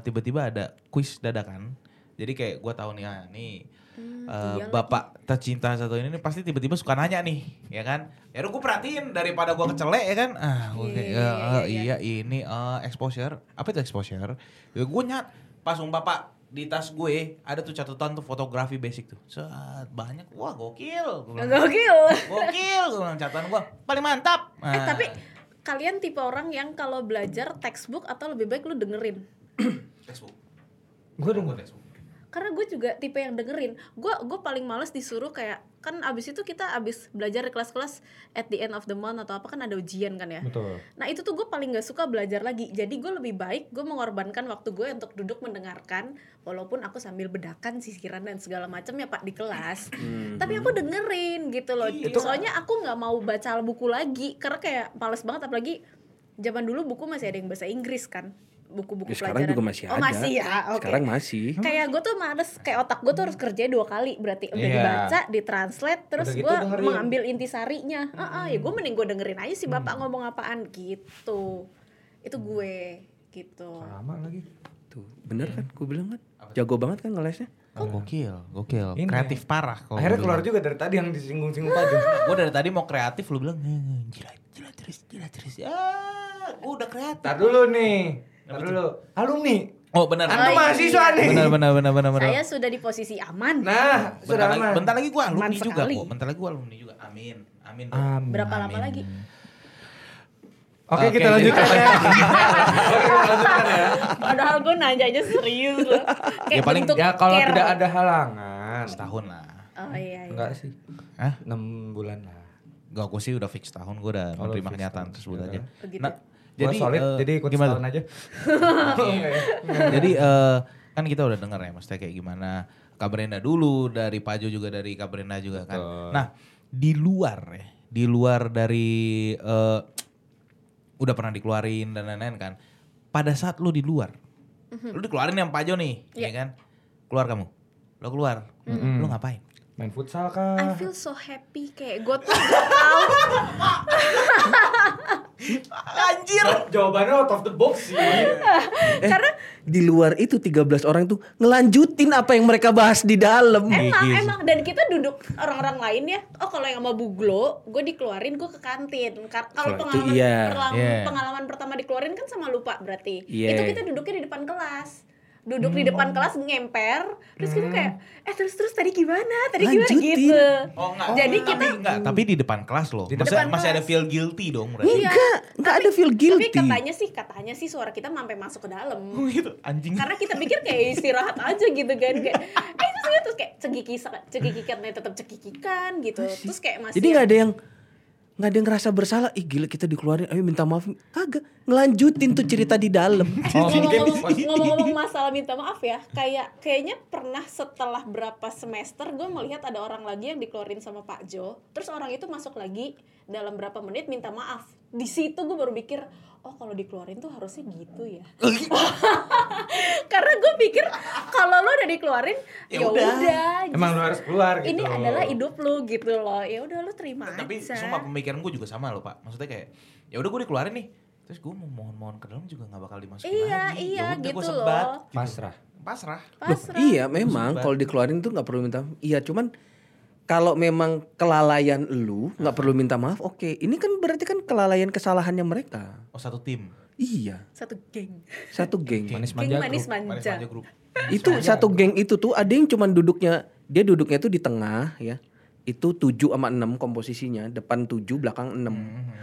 S4: tiba-tiba ada kuis dadakan. Jadi kayak gue tahu nih ah, nih
S3: Hmm, iya
S4: bapak tercinta satu ini nih pasti tiba-tiba suka nanya nih, ya kan? Ya gue perhatiin daripada gue kecelek ya kan. Ah, gue kayak
S3: Iya,
S4: "Ya,
S3: iya,
S4: eh,
S3: iya,
S4: iya ini eh, exposure. Apa itu exposure? Ya gue nyat pas um bapak di tas gue ada tuh catatan tuh fotografi basic tuh. Set, banyak. Wah, gokil. Gua bilang.
S3: gokil
S4: Gokil, gue bilang catatan gue paling mantap.
S3: eh
S4: Nah,
S3: tapi kalian tipe orang yang kalau belajar textbook atau lebih baik lu dengerin
S4: textbook.
S2: Gue
S4: Gua
S2: denger.
S4: textbook.
S3: Karena gue juga tipe yang dengerin. Gue gue paling males disuruh kayak kan abis itu kita abis belajar di kelas-kelas at the end of the month atau apa kan ada ujian kan ya.
S2: Betul.
S3: nah itu tuh gue paling gak suka belajar lagi. Jadi gue lebih baik gue mengorbankan waktu gue untuk duduk mendengarkan walaupun aku sambil bedakan sisiran dan segala macam ya pak di kelas. Tapi aku dengerin gitu loh. Soalnya aku nggak mau baca buku lagi karena kayak males banget. Apalagi zaman dulu buku masih ada yang bahasa Inggris kan buku-buku
S1: Ya, sekarang
S3: pelajaran
S1: juga masih
S3: oh
S1: ada.
S3: masih ya oke
S1: Sekarang masih.
S3: kayak gue tuh males kayak otak gue tuh harus kerja dua kali berarti udah
S2: Iya.
S3: dibaca ditranslate terus
S2: Udah gitu
S3: gue
S2: dengerin.
S3: mengambil intisarinya ah ah, ya gue mending gue dengerin aja sih bapak ngomong apaan gitu itu gue gitu
S2: Sama lagi.
S1: Tuh, bener kan? Gue bilang kan. Jago banget kan ngelesnya.
S4: Oh, gokil, gokil.
S2: Ini.
S4: Kreatif parah kalau
S2: Akhirnya keluar juga dari tadi yang disinggung-singgung Pajo.
S4: Gue dari tadi mau kreatif lu bilang "Eh, gila, gila terus, gila terus. Ah, gue udah kreatif.
S2: Tar dulu nih. Dulu. Alumni.
S4: Oh benar.
S2: Anda mahasiswa nih.
S4: Benar benar benar benar benar.
S3: saya sudah di posisi aman
S2: Nah,
S4: Bentar
S2: sudah
S4: lagi,
S2: aman.
S4: bentar lagi gue alumni
S3: Aman
S4: juga
S3: sekali.
S4: kok. Bentar lagi gue alumni juga. Amin. Amin.
S2: Amin.
S3: berapa lama
S4: Amin.
S3: lagi
S2: Oke,
S4: Oke,
S2: kita lanjutkan ya. Oke, kita lanjutkan ya.
S3: padahal gue nanya aja serius loh kayak
S4: Ya, paling-
S2: Ya kalau
S3: care.
S2: tidak ada halangan.
S4: Setahun lah.
S3: oh iya, iya.
S2: Enggak sih.
S4: Hah?
S2: 6 bulan lah.
S4: Gak, gue sih udah fix tahun. Gue udah menerima kenyataan tersebut
S2: Ya
S4: aja.
S3: Begitu.
S4: Nah,
S2: Jadi
S4: jadi
S2: solid,
S4: eh,
S2: jadi ikut
S4: gimana?
S2: setahun aja.
S4: jadi eh, kan kita udah denger ya maksudnya kayak gimana Kak Brenda dulu dari Pajo juga dari Kak Brenda juga kan.
S2: Betul.
S4: Nah di luar ya, di luar dari eh, udah pernah dikeluarin dan lain-lain kan. Pada saat lu di luar, lu dikeluarin yang Pajo nih,
S3: Iya.
S4: ya kan? Keluar kamu, lo keluar, lu ngapain?
S2: Main futsal
S3: I
S2: kah?
S3: feel so happy kayak gue tuh gak tahu
S4: Anjir.
S2: Jawabannya out of the box sih.
S3: karena
S1: Di luar itu 13 orang tuh ngelanjutin apa yang mereka bahas di dalam.
S3: Emang,
S4: Gigi.
S3: emang dan kita duduk orang-orang lain ya. Oh kalau yang sama Buglo, gue dikeluarin gue ke kantin. Kalau pengalaman
S1: iya.
S4: Iya.
S3: pengalaman pertama dikeluarin kan sama lupa berarti.
S1: Iya.
S3: Itu kita duduknya di depan kelas. Duduk di depan kelas ngemper, terus kita kayak, eh terus terus tadi gimana? Tadi gimana
S1: Lanjutin.
S3: gitu.
S4: Oh enggak.
S3: Jadi
S4: tapi,
S3: kita
S4: enggak, tapi di depan kelas loh.
S2: Di
S3: depan
S4: masih ada feel guilty dong berarti.
S3: Iya.
S1: Enggak, enggak ada feel
S3: Tapi
S1: guilty.
S3: katanya sih, katanya sih suara kita sampai masuk ke dalam.
S4: Oh, gitu, anjing.
S3: Karena kita pikir kayak istirahat aja gitu kan kayak eh terus terus kayak cekiki cekikikannya tetap cekikikan gitu. Terus kayak masih
S1: Jadi nggak ada yang nggak ada yang ngerasa bersalah. Ih gila kita dikeluarin, ayo minta maaf. Kagak, ngelanjutin tuh cerita di dalam.
S2: Oh,
S3: ngomong-ngomong ngomong-ngomong masalah minta maaf ya kayak kayaknya pernah setelah berapa semester gue melihat ada orang lagi yang dikeluarin sama Pak Jo terus orang itu masuk lagi dalam berapa menit minta maaf di situ gue baru mikir oh kalau dikeluarin tuh harusnya gitu ya karena gue pikir kalau lo udah dikeluarin
S4: Ya
S3: ya
S4: udah.
S2: Emang lu harus keluar gitu.
S3: ini adalah hidup lu gitu loh ya udah lu terima
S4: Tapi
S3: aja
S4: semua pemikiran gue juga sama loh pak. Maksudnya kayak ya udah gue dikeluarin nih. Terus gue mau mohon-mohon ke dalam juga nggak bakal dimasukin
S3: iya
S4: lagi.
S3: iya
S4: Ya udah, gua
S3: gitu
S4: sebat,
S3: loh
S4: gitu.
S2: Pasrah.
S4: Pasrah.
S3: pasrah
S1: Iya memang kalau dikeluarin tuh nggak perlu minta. Iya cuman kalau memang kelalaian lu nggak perlu minta maaf. Oke, ini kan berarti kan kelalaian kesalahannya mereka.
S4: Oh satu tim.
S1: Iya,
S3: satu geng
S1: satu geng.
S2: Manis
S3: geng
S2: manja.
S3: manis
S2: grup.
S4: Manis
S3: manja
S4: grup.
S1: itu satu geng itu tuh ada yang cuman duduknya dia duduknya tuh di tengah ya. Itu 7 sama 6 komposisinya, depan 7, belakang 6.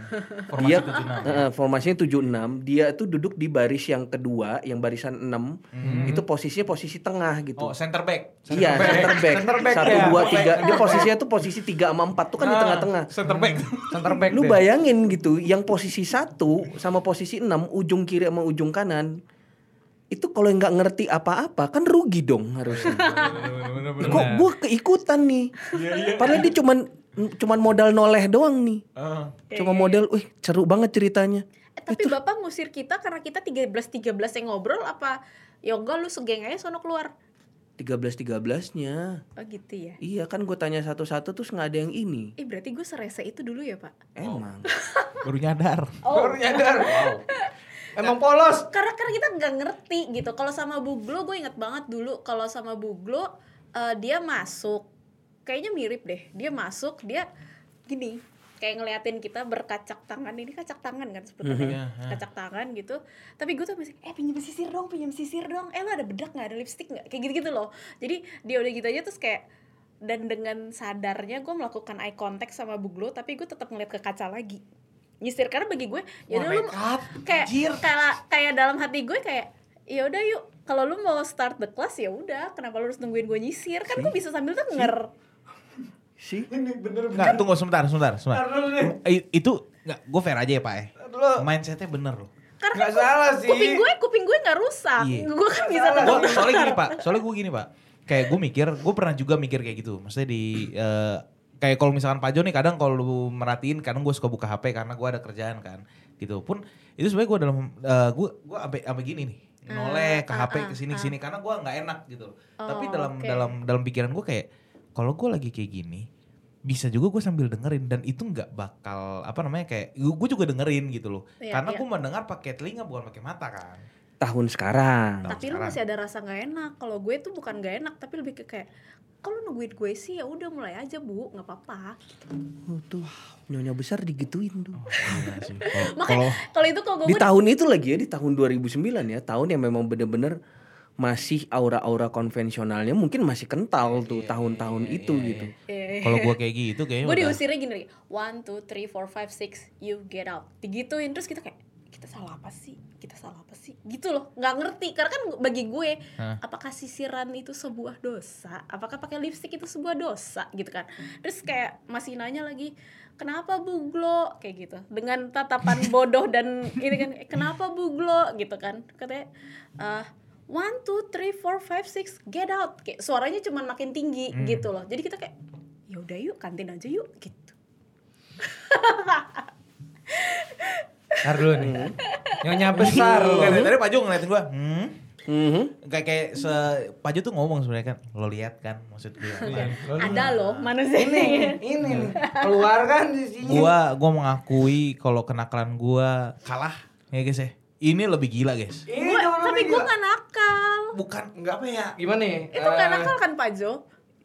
S4: Formasi
S1: Dia
S4: tujuh enam.
S1: Heeh, formasinya 76. Dia tuh duduk di baris yang kedua, yang barisan 6. Itu posisinya posisi tengah gitu.
S4: Oh center back.
S1: Iya, center back.
S2: Center back
S1: Satu,
S2: ya.
S1: dua, tiga. Dia posisinya tuh posisi tiga sama empat tuh kan di tengah-tengah.
S4: Center back.
S2: Center back
S1: Lu bayangin gitu, yang posisi satu sama posisi enam, ujung kiri sama ujung kanan, itu kalau nggak ngerti apa-apa kan rugi dong harusnya. Kok gue keikutan nih? Padahal dia cuman cuman modal noleh doang nih.
S4: Ah.
S1: Cuma modal, wih seru banget ceritanya.
S3: Eh, tapi bapak ngusir kita karena kita 13-13 yang ngobrol apa ya enggak lu segeng aja sono keluar
S1: 13-13-nya.
S3: oh gitu ya
S1: Iya kan gue tanya satu-satu terus nggak ada yang ini.
S3: eh berarti gue serese itu dulu ya pak
S1: Emang.
S4: Baru nyadar.
S2: Baru nyadar. Emang polos.
S3: karena karena kita nggak ngerti gitu. Kalau sama Buglo gue inget banget dulu kalau sama Buglo eh, dia masuk kayaknya mirip deh. Dia masuk dia gini kayak ngeliatin kita berkacak tangan. Ini kacak tangan kan sebetulnya.
S4: Iya,
S3: kacak tangan gitu. Tapi gue tuh masih eh pinjam sisir dong pinjam sisir dong. Eh lo ada bedak nggak? Ada lipstick nggak? Kayak gitu gitu loh. Jadi dia udah gitu aja terus kayak dan dengan sadarnya gue melakukan eye contact sama Buglo tapi gue tetap ngeliat ke kaca lagi nyisir karena bagi gue ya udah lu kayak kayak kayak dalam hati gue kayak ya udah yuk kalau lu mau start the class ya udah kenapa lu harus nungguin gue nyisir kan gue bisa sambil denger
S1: Sih.
S4: Enggak, tunggu sebentar, sebentar, sebentar. Itu enggak, gue fair aja ya Pak eh. Mindsetnya bener loh.
S3: karena
S2: Nggak
S3: kan
S2: salah sih.
S3: kuping gue kuping gue nggak rusak
S4: Iya.
S3: gue kan bisa denger
S4: soalnya gini Pak, soalnya gue gini Pak. Kayak gue mikir, gue pernah juga mikir kayak gitu. Maksudnya di eh, kayak kalau misalkan Pak Jo nih kadang kalau lu merhatiin kadang gue suka buka HP karena gue ada kerjaan kan. Gitu pun itu sebenarnya gue dalam eh, gue gue sampai sampai gini nih noleh ke
S3: Ah,
S4: HP
S3: ah,
S4: ke sini ke sini karena gue nggak enak gitu. Tapi
S3: Oh,
S4: dalam
S3: oke.
S4: dalam dalam pikiran gue kayak kalau gue lagi kayak gini bisa juga gue sambil dengerin dan itu nggak bakal apa namanya kayak gue juga dengerin gitu loh
S3: Iya,
S4: karena
S3: iya.
S4: gue mendengar pakai telinga bukan pakai mata kan
S1: Tahun sekarang.
S3: tapi lu
S4: sekarang.
S3: masih ada rasa nggak enak kalau gue tuh bukan nggak enak tapi lebih ke kayak kalau nungguin gue sih ya udah mulai aja bu nggak apa-apa
S1: Oh, tuh nyonya besar digituin tuh.
S4: Iya sih. Kalau-
S3: makanya kalau itu kalau
S1: Di
S3: gue
S1: tahun itu lagi ya, di tahun 2009 ya, tahun yang memang bener-bener masih aura-aura konvensionalnya mungkin masih kental tuh tahun-tahun itu gitu.
S3: eh,
S4: kalau gue kayak gitu kayaknya
S3: gue
S4: udah
S3: diusirnya gini one two three four five six you get out digituin terus kita kayak kita salah apa sih? Kita salah apa sih? Gitu loh nggak ngerti. Karena kan bagi gue
S4: Hah?
S3: apakah sisiran itu sebuah dosa? Apakah pakai lipstick itu sebuah dosa? Gitu kan. Terus kayak masih nanya lagi kenapa buglo kayak gitu. Dengan tatapan bodoh dan ini kan "Eh, kenapa buglo gitu kan. Katanya eh, one two three four five six get out. Kayak suaranya cuman makin tinggi gitu loh. Jadi kita kayak ya udah yuk kantin aja yuk. Gitu
S2: Ntar dulu nih. Nyonya besar.
S4: Kayak dari tadi Pak Jo ngeliatin gue hmm
S1: Mhm.
S4: kayak kayak se Pak Jo tuh ngomong sebenarnya kan lo lihat kan maksud gue
S3: ada loh manusia
S2: Ini, ini nih. Keluarkan isinya.
S4: gua gua mengakui kalau kenakalan gua kalah ya guys ya ini lebih gila guys
S2: Ini
S3: Gua- tapi gue
S2: gila.
S3: nggak nakal
S4: bukan nggak apa ya
S2: Gimana nih?
S3: itu nggak
S2: Eh,
S3: nakal kan Pak Jo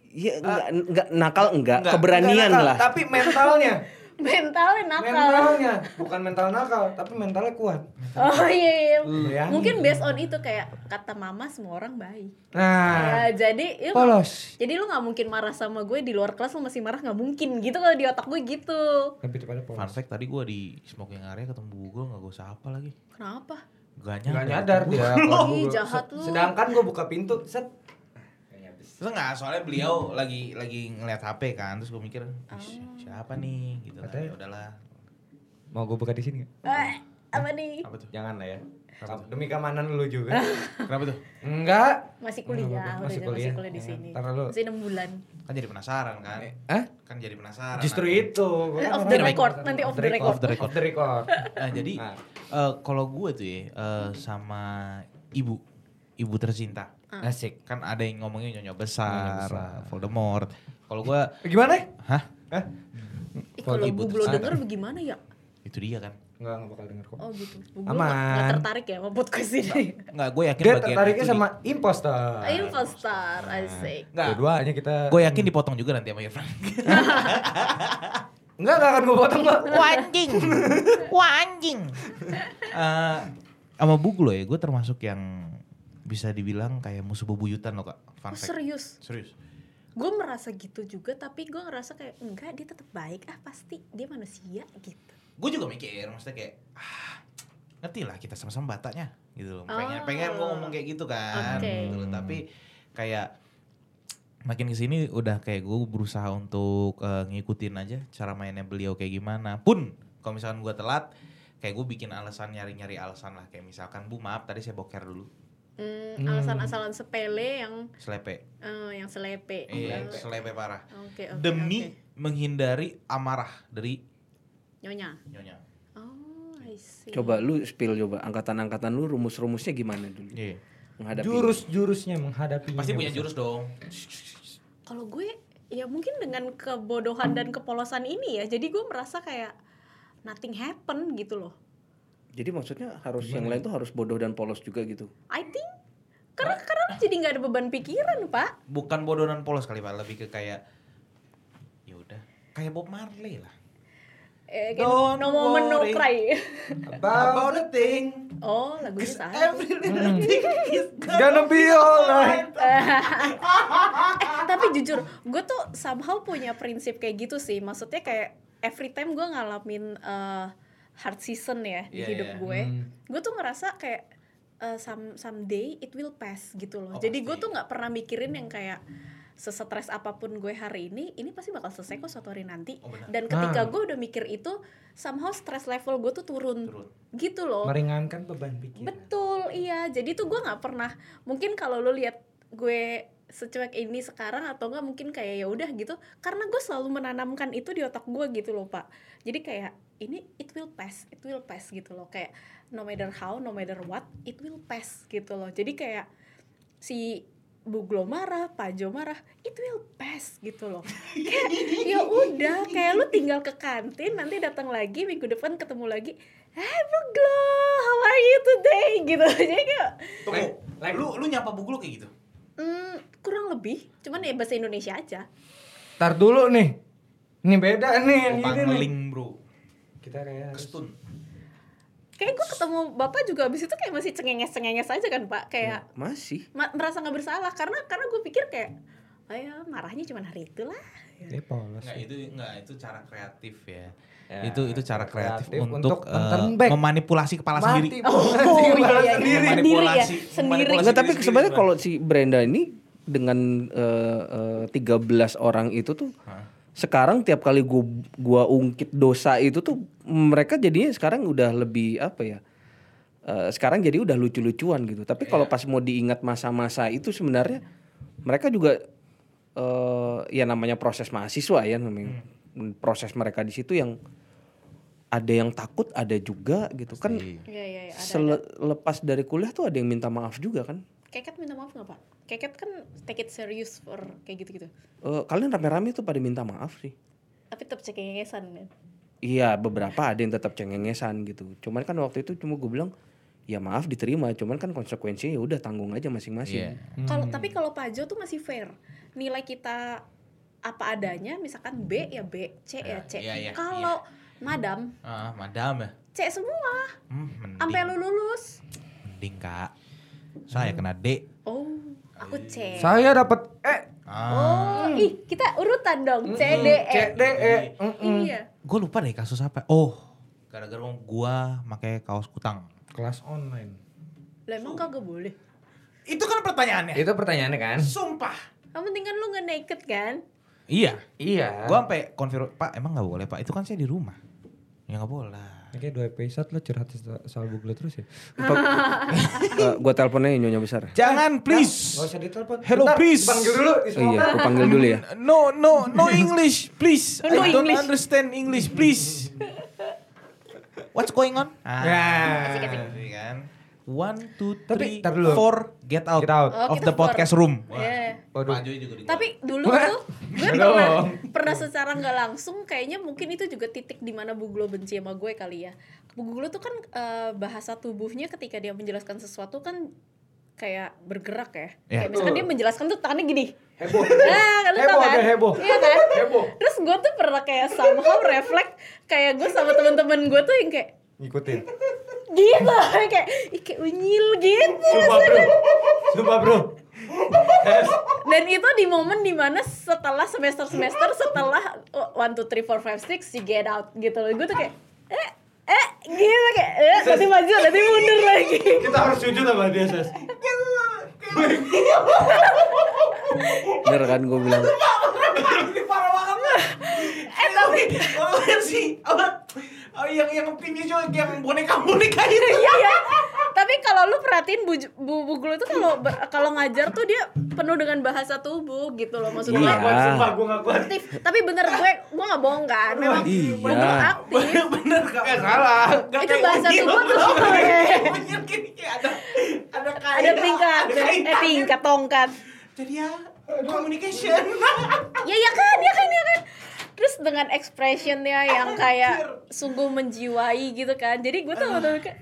S1: Iya, enggak, enggak nakal enggak,
S4: Enggak,
S1: keberanian
S2: nakal,
S1: lah.
S2: Tapi mentalnya.
S3: mentalnya nakal
S2: mentalnya. Bukan mental nakal, tapi mentalnya kuat.
S3: oh iya, iya.
S2: Bayangin.
S3: mungkin based on itu kayak kata mama semua orang baik
S2: Nah,
S3: Ya, jadi ya,
S2: polos.
S3: jadi lu nggak mungkin marah sama gue di luar kelas lu masih marah nggak mungkin gitu kalau di otak gue gitu
S2: tepatnya
S4: fun fact tadi gua di smoking area ketemu Google nggak gue sapa lagi
S3: kenapa
S4: gak
S2: Gak
S4: nyadar
S2: nyadar dia.
S3: Ih, jahat lu.
S2: Sedangkan gue buka pintu, set.
S4: Terus nggak soalnya beliau lagi lagi ngeliat HP kan terus gue mikir "Ih, siapa nih gitu kan
S2: Katanya-
S4: ya udahlah
S2: Mau gue buka di sini nggak?
S3: eh, apa nih
S4: apa tuh
S2: Jangan lah ya. Demi keamanan lu juga.
S4: Kenapa tuh?
S2: Enggak.
S3: Masih kuliah,
S2: Masih
S3: udah masih
S2: kuliah.
S3: kuliah di
S2: Ya,
S3: sini.
S2: ntar lu-
S3: Masih 6 bulan.
S4: Kan jadi penasaran kan?
S2: Hah?
S4: Kan jadi penasaran.
S2: Justru itu.
S3: Eh,
S2: kan
S3: off the record, nanti off the
S2: record.
S4: Off the record.
S2: Off the record.
S4: Nah, jadi
S2: Nah.
S4: eh, kalau gue tuh ya eh, sama ibu, ibu tercinta.
S2: Asik.
S4: Kan ada yang ngomongin nyonya besar,
S2: besar.
S4: eh, Voldemort. Kalau gue,
S2: Gimana?
S4: hah?
S2: Hah?
S3: Ih, kalau
S4: ibu
S3: bu belum denger bagaimana ya?
S4: Itu dia kan.
S2: Enggak, enggak bakal denger kok.
S3: Oh gitu. Bu belum
S2: Aman.
S3: nggak- nggak tertarik ya sama podcast ini.
S4: Enggak, gue yakin
S2: Dia
S4: bagian
S2: tertariknya
S4: itu di-
S2: sama impostor.
S3: Impostar, asik.
S4: Enggak,
S2: Dua-duanya kita.
S4: gue yakin dipotong juga nanti sama Irfan.
S2: Enggak, enggak akan gue potong kok.
S4: Wah anjing, wah anjing. Eh, sama Bugu loh ya, gue termasuk yang bisa dibilang kayak musuh bebuyutan loh kak. Fun
S3: Oh,
S4: fact.
S3: serius.
S4: Serius.
S3: Gue merasa gitu juga, tapi gue ngerasa kayak enggak dia tetap baik ah pasti dia manusia gitu.
S4: Gue juga mikir, maksudnya kayak, ah, ngerti lah kita sama-sama bataknya gitu loh. Pengen,
S3: Oh.
S4: pengen gue ngomong kayak gitu kan.
S3: Oke.
S4: Gitu loh. Tapi kayak makin ke sini udah kayak gue berusaha untuk eh, ngikutin aja cara mainnya beliau kayak gimana. Pun kalau misalkan gue telat, kayak gue bikin alasan nyari-nyari alasan lah. Kayak misalkan, bu maaf tadi saya boker dulu,
S3: Hmm, alasan-alasan sepele yang
S4: selepe.
S3: eh, yang selepe.
S4: Iya,
S3: Eh,
S4: selepe parah.
S3: Oke, oke.
S4: Demi
S3: oke.
S4: menghindari amarah dari
S3: nyonya.
S4: nyonya.
S3: Oh, I see.
S1: Coba lu spill coba angkatan-angkatan lu rumus-rumusnya gimana dulu
S4: Iya.
S1: menghadapi
S2: Jurus-jurusnya menghadapi.
S4: Pasti punya jurus dong.
S3: Kalau gue ya mungkin dengan kebodohan dan kepolosan ini ya, jadi gue merasa kayak nothing happen gitu loh.
S1: Jadi maksudnya harus yang lain tuh harus bodoh dan polos juga gitu.
S3: I think karena karena jadi nggak ada beban pikiran pak.
S4: Bukan bodoh dan polos kali pak, lebih ke kayak ya udah kayak Bob Marley lah.
S3: Eh,
S4: Don't
S3: no moment no cry.
S4: About the thing,
S3: Oh lagunya salah.
S4: every little thing is
S2: Gonna be alright.
S3: eh, tapi jujur, gue tuh somehow punya prinsip kayak gitu sih. Maksudnya kayak every time gue ngalamin eh, hard season ya di
S4: Iya,
S3: hidup
S4: iya.
S3: gue,
S2: Hmm.
S3: gue tuh ngerasa kayak eh, some someday it will pass gitu loh.
S4: Oh,
S3: Jadi gue tuh nggak pernah mikirin yang kayak sesetres apa pun gue hari ini, ini pasti bakal selesai kok suatu hari nanti.
S4: Oh, benar.
S3: Dan ketika
S2: Ah.
S3: gue udah mikir itu, somehow stress level gue tuh turun,
S4: Turun.
S3: gitu loh.
S2: Meringankan beban pikiran.
S3: Betul, iya. Jadi tuh gue nggak pernah. Mungkin kalau lo lihat gue secuek ini sekarang atau enggak mungkin kayak ya udah gitu. Karena gue selalu menanamkan itu di otak gue gitu loh pak. Jadi kayak ini it will pass, it will pass gitu loh. Kayak no matter how, no matter what, it will pass gitu loh. Jadi kayak si Bu Glo marah, Pak Jo marah, it will pass gitu loh. Kayak ya udah, kayak lu tinggal ke kantin, nanti datang lagi minggu depan ketemu lagi. Hey Bu Glo, how are you today? Gitu. Jadi kayak
S4: Tunggu,
S2: Like-
S4: lu lu nyapa buku lu kayak gitu?
S3: Hmm, kurang lebih, cuman ya bahasa Indonesia aja.
S2: Ntar dulu nih. Ini beda nih ini nih.
S4: ngeling bro,
S2: Kita kayak
S4: kestun.
S3: Kayak gue ketemu bapak juga abis itu kayak masih cengenges-cengenges aja kan pak. Kayak
S1: Masih.
S3: ma- merasa nggak bersalah karena karena gue pikir kayak, ya marahnya cuma hari itu lah.
S2: Ini polos.
S4: Enggak itu enggak itu cara kreatif ya.
S2: Ya,
S4: itu itu cara kreatif,
S2: kreatif
S4: untuk,
S2: untuk back.
S4: memanipulasi kepala
S2: Mati,
S4: sendiri.
S3: Oh
S2: Sendiri,
S3: iya iya, iya.
S2: sendiri.
S3: sendiri ya,
S4: Manipulasi,
S3: sendiri.
S4: manipulasi.
S1: Enggak, tapi
S4: sendiri,
S1: sebenarnya kalau si Brenda ini dengan eh, eh, 13 orang itu tuh
S4: Hah?
S1: sekarang tiap kali gua gua ungkit dosa itu tuh mereka jadinya sekarang udah lebih apa ya? eh, sekarang jadi udah lucu-lucuan gitu. Tapi kalau pas mau diingat masa-masa itu sebenarnya mereka juga eh ya namanya proses mahasiswa ya namanya. Proses mereka di situ yang ada yang takut, ada juga gitu kan.
S4: Pasti.
S3: Iya iya iya. ada, ada.
S1: Selepas dari kuliah tuh ada yang minta maaf juga kan.
S3: Keket minta maaf nggak pak? Keket kan take it serious for kayak gitu-gitu.
S1: Eh, kalian rame-rame tuh pada minta maaf sih.
S3: Tapi tetap cengengesan kan.
S1: Iya beberapa ada yang tetap cengengesan gitu. Cuman kan waktu itu cuma gue bilang ya maaf diterima. Cuman kan konsekuensinya ya udah tanggung aja masing-masing.
S4: Iya.
S3: Kalau tapi kalau Pajo tuh masih fair. Nilai kita apa adanya, misalkan B ya B, C ya C.
S4: Iya, iya,
S3: kalau Madam
S4: Ah, madam ya.
S3: C semua,
S4: Hmm, mending,
S3: sampai lu lulus.
S4: mending kak. Saya kena D.
S3: Oh, aku C.
S2: Saya dapat E.
S4: Ah,
S3: Oh, ih kita urutan dong C D E.
S2: C D E. Mm-mm.
S3: Iya.
S4: gue lupa deh kasus apa. Oh, gara-gara gua pakai kaos kutang.
S2: Kelas online.
S3: Lah emang kagak boleh.
S4: Itu kan pertanyaannya.
S2: Itu pertanyaannya kan?
S4: Sumpah.
S3: Yang penting kan lu nggak naked kan?
S4: Iya.
S2: Iya.
S4: Gua sampai konfirm, Pak, emang nggak boleh, Pak. Itu kan saya di rumah. Ya nggak boleh.
S2: Kayak dua episode lo curhat so- soal Google terus ya.
S1: Uh, gue teleponnya nyonya besar.
S4: Jangan please.
S2: Gak usah ditelepon.
S4: Hello,
S2: Bentar,
S4: please.
S2: Panggil dulu. di
S1: Oh, iya, gue panggil dulu ya.
S4: No, no, no English, please.
S3: No
S4: I don't
S3: English.
S4: understand English, please. What's going on? Ah,
S2: Ya.
S4: iya kan. One, two,
S2: Tapi,
S4: three,
S2: tar dulu.
S4: four, get out,
S2: Get out.
S3: Oh,
S4: of the podcast
S3: four.
S4: room.
S3: Iya.
S2: Waduh.
S4: Pak Joy juga.
S3: Tapi dulu
S2: Wah.
S3: tuh gue pernah pernah secara nggak langsung kayaknya mungkin itu juga titik di mana Buglo benci sama gue kali ya. Buglo tuh kan eh, bahasa tubuhnya ketika dia menjelaskan sesuatu kan kayak bergerak ya.
S4: Ya.
S3: Kayak misalkan dia menjelaskan tuh tangannya gini.
S2: Heboh.
S3: Nah, lu
S2: Heboh,
S3: kan?
S2: agak heboh.
S3: Iya kan?
S2: Heboh.
S3: Terus gue tuh pernah kayak somehow refleks kayak gue sama temen-temen gue tuh yang kayak
S2: Ngikutin.
S3: gitu kayak kayak unyil gitu
S2: Sumpah bro. Sumpah bro.
S3: dan itu di momen di mana setelah semester semester setelah oh, one two three four five six you get out gitu loh gue tuh kayak eh eh gitu kayak eh nanti maju nanti mundur lagi
S2: Kita harus sujud sama dia, Ses.
S1: Bener kan gue bilang.
S3: Eh tapi
S4: sih oh, yang yang pinnya juga yang boneka boneka itu.
S3: iya ya tapi kalau lu perhatiin bu bu, bu Glo tuh kalau kalau ngajar tuh dia penuh dengan bahasa tubuh gitu loh maksud gue
S1: Iya.
S2: Sumpah gue gak kuat.
S3: aktif tapi bener gue gue nggak bohong kan memang
S1: Iya.
S3: bener aktif
S4: Bener gak?
S2: Eh salah.
S4: Gak
S3: Itu bahasa
S4: unyil.
S3: tubuh tuh.
S4: Kayak ada ada kayak
S3: ada tingkat
S4: ada
S3: eh tingkat tongkat
S4: Jadi ya communication.
S3: ya ya kan ya kan ya kan terus dengan expressionnya yang kayak sungguh menjiwai gitu kan jadi gue tuh waktu itu kayak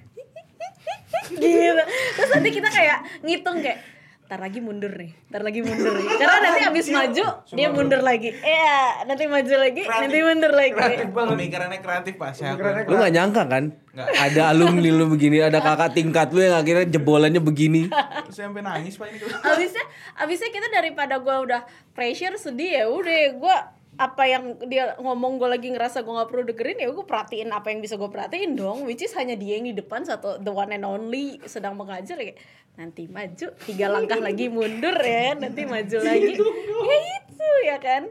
S3: gitu terus nanti kita kayak ngitung kayak ntar lagi mundur nih ntar lagi mundur nih karena nanti abis maju dia mundur lagi iya nanti maju lagi nanti mundur lagi
S2: Kreatif banget.
S4: Pemikirannya kreatif Pak. Saya
S2: Pemikirannya
S1: Lu gak nyangka kan?
S4: Nggak.
S1: Ada alumni lu begini, ada kakak tingkat lu yang akhirnya jebolannya begini.
S4: saya sampai nangis Pak ini.
S3: abisnya abisnya kita daripada gue udah pressure sedih ya udah gue apa yang dia ngomong gue lagi ngerasa gue nggak perlu dengerin ya gue perhatiin apa yang bisa gue perhatiin dong which is hanya dia yang di depan satu the one and only sedang mengajar ya kayak nanti maju tiga langkah lagi mundur ya nanti maju lagi ya itu ya kan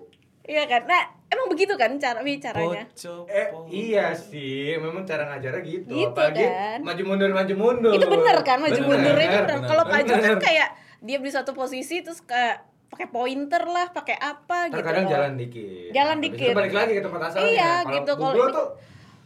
S3: Iya kan nah emang begitu kan cara caranya
S2: Eh, iya sih, memang cara ngajarnya gitu.
S3: Gitu
S2: Apalagi
S3: kan.
S2: maju mundur maju mundur.
S3: itu bener kan maju
S2: Bener,
S3: mundurnya itu bener.
S2: bener,
S3: Kalau Jo kan kayak dia di satu posisi terus kayak pakai pointer lah, pakai apa gitu.
S2: Terkadang
S3: loh.
S2: jalan dikit.
S3: Jalan dikit.
S2: balik lagi ke tempat asalnya.
S3: Iya gitu kalau
S2: Google
S3: ini
S2: tuh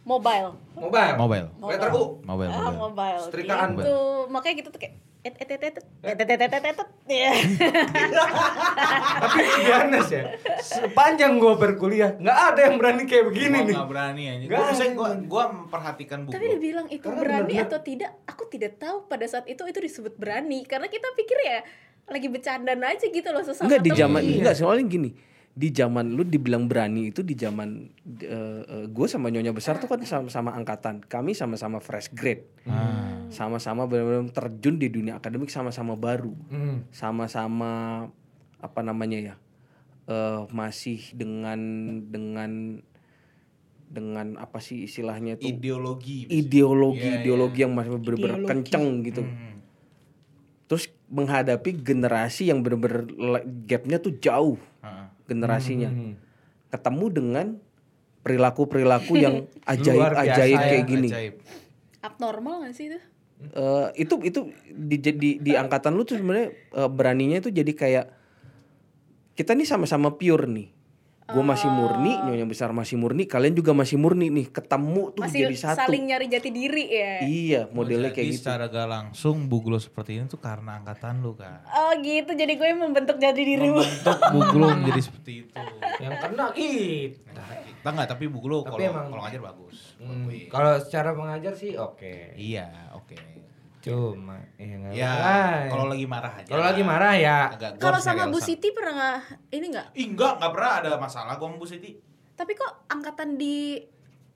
S3: mobile.
S2: mobile.
S4: Mobile.
S2: Letter U.
S4: Mobile,
S3: Ah,
S4: mobile.
S3: mobile.
S2: Setrikaan,
S3: Gitu. Makanya gitu tuh kayak et et et et et et et et et et et Iya.
S2: Tapi honest ya, sepanjang gua berkuliah nggak ada yang berani kayak begini
S4: Gua
S2: nih.
S4: nggak berani aja. Gua memperhatikan buku.
S3: Tapi dibilang itu
S2: Karena
S3: berani atau tidak, aku tidak tahu pada saat itu itu disebut berani karena kita pikir ya lagi bercandaan aja gitu loh sesama
S1: Enggak di zaman
S2: Iya.
S1: enggak soalnya gini. Di zaman lu dibilang berani itu di zaman gue sama nyonya besar tuh kan sama-sama angkatan. Kami sama-sama fresh grade.
S4: Ah.
S1: Sama-sama benar-benar terjun di dunia akademik sama-sama baru.
S2: Hmm.
S1: Sama-sama apa namanya ya? eh masih dengan dengan dengan apa sih istilahnya tuh
S4: Ideologi.
S1: ideologi
S4: iya.
S1: ideologi yang masih
S3: Ideologi.
S1: kenceng gitu.
S4: Hmm.
S1: Menghadapi generasi yang bener-bener gapnya tuh jauh
S4: Ah.
S1: generasinya.
S2: Hmm.
S1: Ketemu dengan perilaku-perilaku yang
S2: Luar biasa
S1: ajaib-ajaib
S2: ya,
S1: kayak gini.
S4: Ajaib.
S3: abnormal gak sih itu?
S1: Eh, itu itu di, di di angkatan lu tuh sebenarnya eh, beraninya itu jadi kayak kita nih sama-sama pure nih. Gue masih murni, nyonya besar masih murni, kalian juga masih murni nih. Ketemu tuh
S3: Masih
S1: jadi satu.
S3: saling nyari jati diri ya.
S1: Iya, modelnya
S4: Jadi
S1: kayak gitu.
S4: secara gak langsung Buglo seperti ini tuh karena angkatan lu kan.
S3: Oh gitu, jadi gue membentuk jati dirimu.
S4: Membentuk Buglo menjadi seperti itu.
S2: Yang kena kita.
S4: Kita nggak tapi Buglo kalau
S2: emang-
S4: kalau ngajar bagus.
S2: Hmm. Kalau secara mengajar sih oke.
S4: Iya, oke.
S2: Cuma ya
S4: Ya, kalau lagi marah aja.
S2: kalau lagi marah ya
S3: Kalau sama Bu. Siti pernah nggak ini nggak?
S4: Ih, enggak, enggak pernah ada masalah gua sama Bu Siti.
S3: Tapi kok angkatan di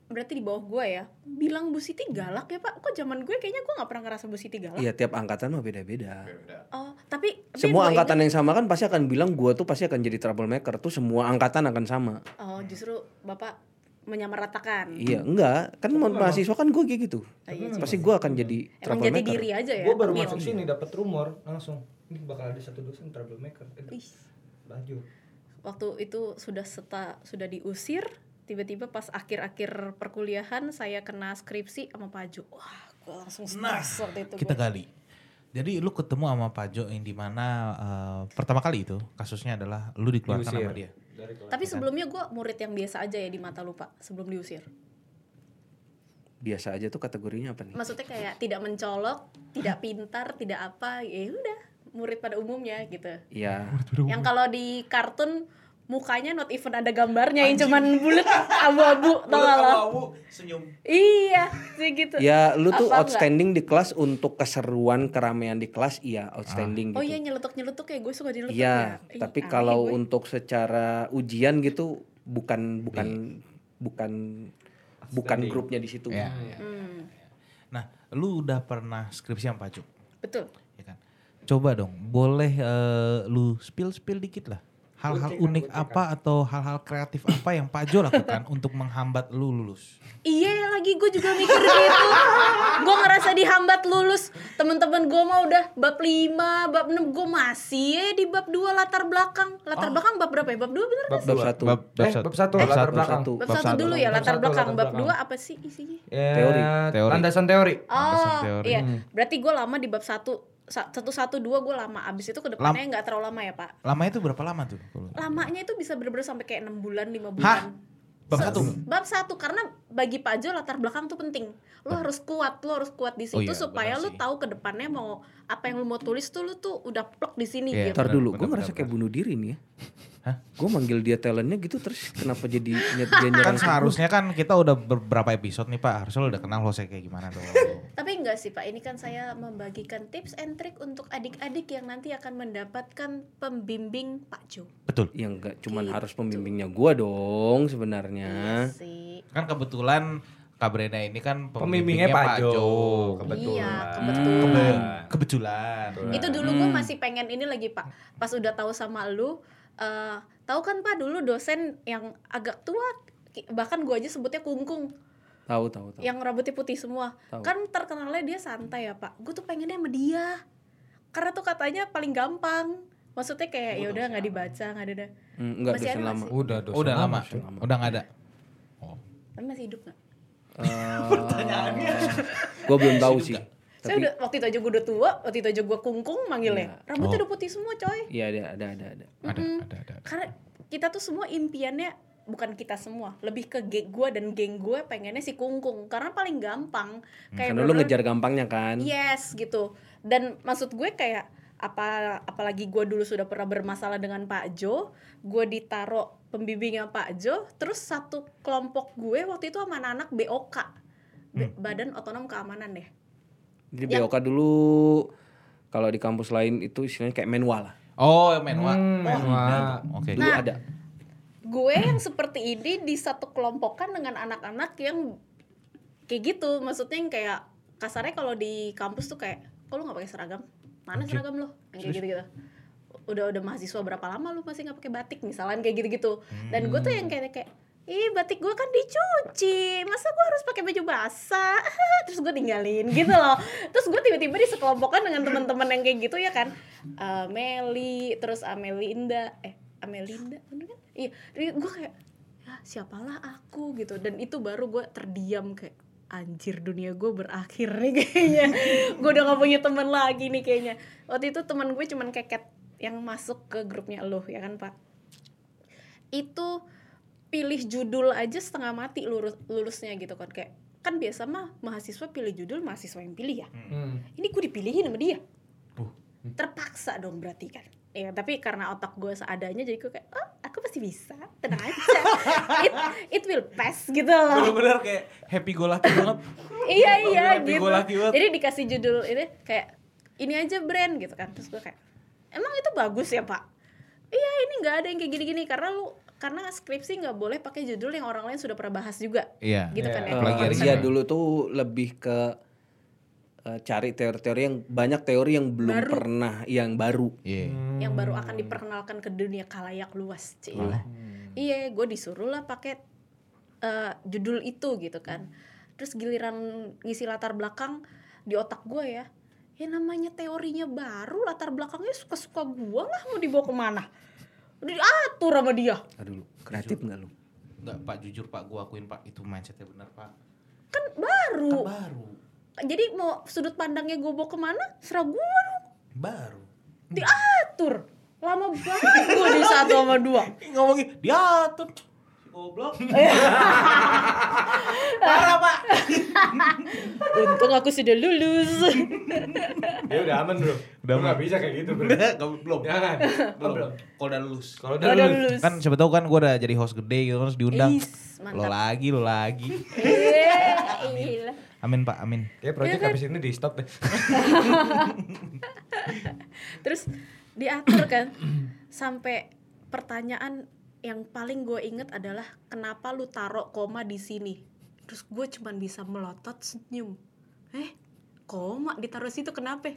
S3: berarti di bawah gue ya bilang Bu Siti galak ya Pak? Kok zaman gue kayaknya gue nggak pernah ngerasa Bu Siti galak.
S1: Iya, tiap angkatan mah beda-beda.
S4: Beda.
S3: Oh tapi
S1: Semua
S3: gua
S1: angkatan yang sama kan pasti akan bilang gua tuh pasti akan jadi troublemaker tuh semua angkatan akan sama.
S3: Oh justru bapak menyamaratakan.
S1: Iya, enggak. Kan ma- mahasiswa kan gue kayak gitu.
S3: Oh, iya.
S1: Pasti gua akan jadi
S3: Emang
S1: troublemaker.
S3: diri aja ya.
S2: gue baru
S3: Mil.
S2: masuk sini dapat rumor langsung ini bakal ada satu dosen troublemaker eh,
S3: Ih,
S2: baju
S3: waktu itu sudah seta sudah diusir tiba-tiba pas akhir-akhir perkuliahan saya kena skripsi sama Pak Jo. Wah, gue langsung
S4: Nah,
S3: stres waktu itu.
S4: kita
S3: gua.
S4: gali. Jadi lu ketemu sama Pak Jo yang di mana eh, pertama kali itu kasusnya adalah lu dikeluarkan
S2: Diusir.
S4: sama dia.
S3: Tapi sebelumnya gue murid yang biasa aja ya di mata lupa sebelum diusir.
S1: Biasa aja tuh kategorinya apa nih?
S3: Maksudnya kayak tidak mencolok, tidak pintar, tidak apa, ya udah murid pada umumnya gitu.
S1: Iya.
S3: Yang kalau di kartun mukanya not even ada gambarnya yang cuman bulat abu-abu tau gak lo?
S4: senyum.
S3: Iya, sih gitu.
S1: Ya lu tuh
S3: Apa enggak?
S1: outstanding di kelas untuk keseruan keramaian di kelas iya outstanding
S3: Oh
S1: gitu.
S3: iya nyeletuk-nyeletuk kayak gue suka nyeletuk
S1: Iya,
S3: ya.
S1: Tapi kalau
S3: gue.
S1: untuk secara ujian gitu bukan bukan bukan bukan grupnya di situ.
S4: Iya.
S3: Hmm,
S4: Nah, lu udah pernah skripsi Pak Jo,
S3: betul.
S4: ya kan? Coba dong, boleh eh, lu spill-spill dikit lah. Hal-hal unik apa atau hal-hal kreatif apa yang Pak Jo lakukan untuk menghambat lu lulus?
S3: Iya lagi gue juga mikir gitu. gue ngerasa dihambat lulus. Temen-temen gue mah udah bab 5, bab 6 gue masih ya di bab 2 latar belakang. Latar belakang bab berapa ya? Bab 2 bener kan?
S1: Bab, bab satu.
S4: Bab, bab
S2: Eh,
S4: satu.
S2: bab satu,
S4: Bab
S2: latar
S4: satu.
S2: belakang.
S1: Satu.
S3: Bab,
S4: Bab
S3: satu
S4: satu.
S3: dulu ya latar
S2: satu,
S3: belakang.
S2: latar
S3: Bab
S2: belakang.
S3: 2 apa sih isinya?
S2: Ya,
S1: Teori.
S4: Teori.
S2: Landasan teori.
S4: Landasan
S3: Oh
S4: teori.
S3: iya. Berarti gue lama di bab 1 satu satu dua gue lama abis itu ke depannya nggak terlalu lama ya pak
S4: Lamanya itu berapa lama tuh?
S3: lamanya itu bisa bener-bener sampai kayak enam bulan lima
S4: Hah?
S3: bulan
S4: Bab
S3: Se-
S4: satu?
S3: bab satu karena bagi Pak Jo latar belakang tuh penting lo harus kuat lo harus kuat di
S4: Oh
S3: situ
S4: iya,
S3: supaya lo tahu ke depannya mau apa yang lo mau tulis tuh lo tuh udah plek di sini
S4: Iya,
S3: gitu
S1: Ntar
S4: Benar,
S1: dulu, gue ngerasa kayak bunuh diri nih ya.
S4: Hah?
S1: Gue manggil dia talentnya gitu terus kenapa jadi ny- dia nyerang
S4: Kan
S1: gua?
S4: seharusnya kan kita udah beberapa episode nih Pak, harusnya lo udah kenal lo saya kayak gimana dong.
S3: tapi enggak sih Pak ini kan saya membagikan tips and trick untuk adik-adik yang nanti akan mendapatkan pembimbing Pak Jo
S4: Betul.
S1: Ya enggak, cuman
S3: Gitu.
S1: harus pembimbingnya gua dong sebenarnya.
S3: sih
S4: Kan kebetulan Kak Brenda ini kan
S2: Pembimbingnya Pak Jo. Kebetulan.
S3: Iya, kebetulan.
S4: Kebe- kebetulan.
S3: itu dulu gue masih pengen ini lagi pak pas udah tahu sama lu eh tahu kan pak dulu dosen yang agak tua bahkan gue aja sebutnya kungkung
S1: Tahu tahu tahu.
S3: yang rambutnya putih semua
S1: Tahu.
S3: kan terkenalnya dia santai ya pak gue tuh pengennya sama dia karena tuh katanya paling gampang maksudnya kayak ya udah nggak dibaca nggak ada ada
S1: Hmm, enggak
S3: Masih ada
S1: dosen
S3: nggak
S1: lama.
S3: sih?
S2: Udah dosen
S4: Udah lama.
S1: lama.
S4: Udah nggak ada. Oh.
S3: tapi masih hidup nggak
S1: Pertanyaannya. Gue belum tahu sih.
S3: saya
S1: Tapi
S3: udah waktu itu aja gue udah tua waktu itu aja gue kungkung manggilnya
S1: Iya.
S3: rambutnya
S4: Oh.
S3: udah putih semua coy
S1: iya ada ada ada ada.
S4: Ada,
S3: Mm-mm.
S4: ada, ada.
S3: karena kita tuh semua impiannya bukan kita semua lebih ke geng gue dan geng gue pengennya si kungkung karena paling gampang kayak
S1: Karena lu ngejar gampangnya kan.
S3: yes gitu dan maksud gue kayak apa apalagi gue dulu sudah pernah bermasalah dengan Pak Jo gue ditaro pembimbingnya Pak Jo terus satu kelompok gue waktu itu sama anak-anak BOK B- Badan Otonom Keamanan deh
S1: Jadi
S3: Yang-
S1: BOK dulu kalau di kampus lain itu istilahnya kayak menwa lah.
S4: Oh, menwa.
S2: Hmm,
S4: Oh,
S2: menwa.
S4: ada. Oke.
S1: Dulu
S3: Nah,
S1: ada.
S3: gue yang seperti ini di satu kelompokan dengan anak-anak yang kayak gitu maksudnya yang kayak kasarnya kalau di kampus tuh kayak kok lu nggak pakai seragam mana seragam lo kayak gitu gitu udah udah mahasiswa berapa lama lu masih nggak pakai batik? Misalnya kayak gitu gitu dan gue tuh yang kayak kayak ih batik gue kan dicuci. Masa gue harus pakai baju basah? Terus gue tinggalin gitu loh. Terus gue tiba-tiba di sekelompokan dengan teman-teman yang kayak gitu ya kan? Eh, Meli terus Amelinda. Eh Amelinda bener kan? Iya. Gue kayak ya siapalah aku? Gitu. Dan itu baru gue terdiam kayak anjir dunia gue berakhir nih kayaknya. Gue udah gak punya teman lagi nih kayaknya. Waktu itu teman gue cuman keket yang masuk ke grupnya lo ya kan pak? Itu pilih judul aja setengah mati lurus lulusnya gitu kan. Kayak kan biasa mah mahasiswa pilih judul mahasiswa yang pilih ya.
S2: Hmm.
S3: ini gue dipilihin sama dia.
S4: Uh.
S3: terpaksa dong berarti kan. Ya tapi karena otak gue seadanya jadi gue kayak oh aku pasti bisa. Tenang aja. It, it will pass gitu loh.
S4: Bener-bener kayak happy go lucky banget.
S3: iya iya gitu. jadi dikasih judul ini kayak ini aja brand gitu kan. Terus gue kayak emang itu bagus ya pak iya ini nggak ada yang kayak gini-gini karena lu karena skripsi nggak boleh pakai judul yang orang lain sudah pernah bahas juga
S4: Iya.
S3: gitu kan ya
S2: Iya.
S4: Plagiarisme.
S1: Iya dulu tuh lebih ke eh, cari teori-teori yang banyak teori yang belum
S3: Baru.
S1: pernah yang baru.
S4: Iya.
S3: yang baru akan diperkenalkan ke dunia kalayak luas cila iya gue disuruh lah pakai eh, judul itu gitu kan terus giliran ngisi latar belakang di otak gue ya ya namanya teorinya baru latar belakangnya suka-suka gue lah mau dibawa ke mana udah diatur sama dia
S1: Aduh, lu, kreatif nggak lu?
S4: Enggak pak jujur pak gue akuin pak itu mindsetnya benar pak.
S3: kan
S4: Kan
S3: baru
S4: baru.
S3: jadi mau sudut pandangnya gue bawa ke mana serah gue dong
S4: Baru.
S3: diatur lama banget gue di satu sama dua
S4: Ngomongin diatur. Goblok. Parah pak.
S3: untung aku sudah lulus
S2: Ya udah aman bro.
S4: Udah
S2: Lu nggak
S4: aman.
S2: bisa kayak gitu bro.
S4: Belum.
S2: Jangan.
S4: Belum.
S2: belum.
S4: Kalau udah lulus.
S2: Kalau
S3: udah
S2: udah lulus.
S3: lulus
S4: Kan siapa tahu kan gue udah jadi host gede gitu terus diundang.
S3: Is,
S4: Lo lagi, lo lagi.
S3: Gila.
S4: Amin pak, amin.
S2: Kayak project
S3: Iya kan?
S2: habis ini di stop deh.
S3: terus diatur kan sampai pertanyaan yang paling gue inget adalah kenapa lu taruh koma di sini? Terus gue cuman bisa melotot senyum. Eh koma ditaruh situ kenapa?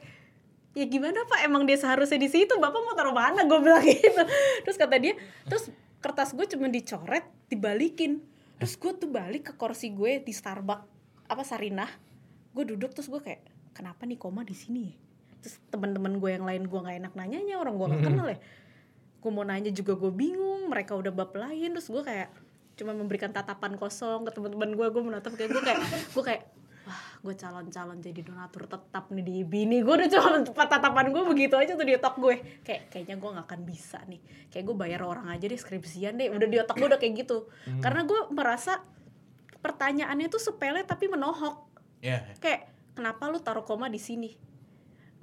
S3: Ya gimana pak? Emang dia seharusnya di situ? Bapak mau taruh mana? Gue bilang gitu. Terus kata dia terus kertas gue cuma dicoret dibalikin. Terus gue tuh balik ke kursi gue di Starbucks apa Sarinah. Gue duduk terus gue kayak kenapa nih koma di sini ya? terus teman-teman gue yang lain gue nggak enak nanyanya orang gue nggak kenal ya gue mau nanya juga gue bingung mereka udah bab lain terus gue kayak cuma memberikan tatapan kosong ke teman-teman gue gue menatap kayak gue kayak gue kayak wah gue calon-calon jadi donatur tetap nih di bini gue udah cuma tatapan gue begitu aja tuh di otak gue. Kayak kayaknya gue nggak akan bisa nih. Kayak gue bayar orang aja deh skripsian deh. Udah di otak gue udah kayak gitu. Karena gue merasa pertanyaannya tuh sepele tapi menohok.
S4: Ya.
S3: kayak kenapa lu taruh koma di sini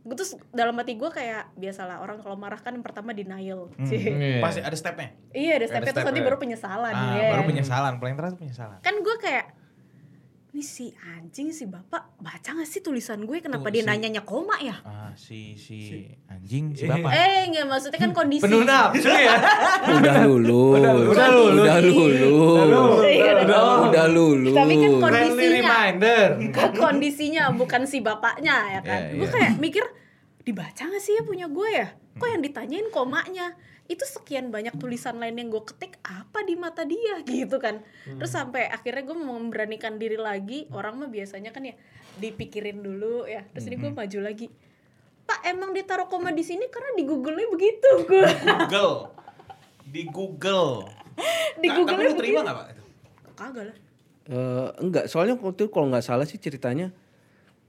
S3: gue terus dalam hati gue kayak biasalah orang kalau marah kan yang pertama denial Cie.
S2: Iya.
S4: Pasti ada stepnya.
S3: iya ada stepnya terus nanti baru penyesalan
S4: Ah,
S3: ya
S4: baru penyesalan, paling terakhir penyesalan.
S3: kan gue kayak ini si anjing si bapak baca gak sih tulisan gue kenapa
S4: Tuh,
S3: dia
S4: si-
S3: nanyanya koma ya
S4: Ah, si si anjing si bapak.
S3: eh nggak maksudnya kan kondisi
S2: Penuh nafsu ya.
S1: Udah lulus.
S2: Udah- udah lulus.
S1: Udah lulus.
S3: Iya,
S1: Udah, udah lulus.
S3: Tapi kan kondisinya ke kondisinya bukan si bapaknya ya kan
S4: Iya,
S3: gue
S4: iya.
S3: kayak mikir dibaca gak sih ya punya gue ya kok yang ditanyain komanya itu sekian banyak tulisan lain yang gue ketik apa di mata dia gitu kan terus sampai akhirnya gue memberanikan diri lagi orang mah biasanya kan ya dipikirin dulu ya terus ini gue maju lagi pak emang ditaruh koma di sini karena di google-nya begitu gue
S4: Google. Di Google.
S3: di
S4: Tapi lu terima
S3: begitu
S4: gak pak? itu?
S3: kagak lah
S1: Eh, enggak, soalnya waktu itu kalau nggak salah sih ceritanya.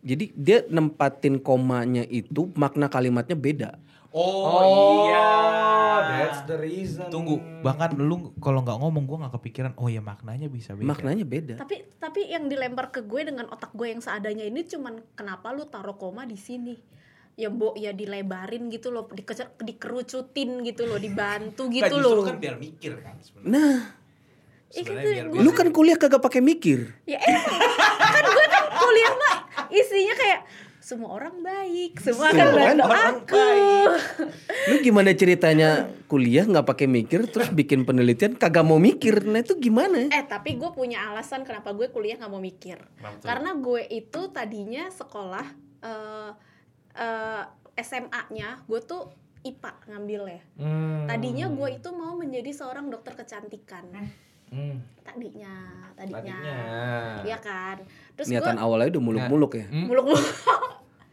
S1: Jadi dia nempatin komanya itu makna kalimatnya beda.
S4: Oh, iya.
S2: That's the reason.
S4: Tunggu, bahkan lu kalau nggak ngomong gue nggak kepikiran. Oh ya maknanya bisa beda.
S1: Maknanya beda.
S3: tapi tapi yang dilempar ke gue dengan otak gue yang seadanya ini cuman kenapa lu taruh koma di sini ya mbok ya dilebarin gitu loh dike- dikerucutin gitu loh dibantu gitu loh
S4: kan biar mikir kan sebenarnya.
S1: Nah,
S3: gitu,
S4: biar
S3: gua-
S1: lu kan kuliah kagak pakai mikir.
S3: ya emang kan gue kan kuliah mah isinya kayak semua orang baik semua akan
S1: Semua
S3: bantu
S1: orang
S3: aku
S1: Lu gimana ceritanya kuliah nggak pakai mikir terus bikin penelitian kagak mau mikir. Nah itu gimana?
S3: eh tapi gue punya alasan kenapa gue kuliah nggak mau mikir karena gue itu tadinya sekolah eh eh, SMA-nya gue tuh IPA ngambil ya
S2: Hmm.
S3: Tadinya gue itu mau menjadi seorang dokter kecantikan.
S2: Hmm.
S3: Tadinya, tadinya.
S2: Tadinya.
S3: Iya kan. Terus gue
S1: Niatan awalnya udah muluk-muluk ya.
S2: Hmm.
S3: muluk-muluk.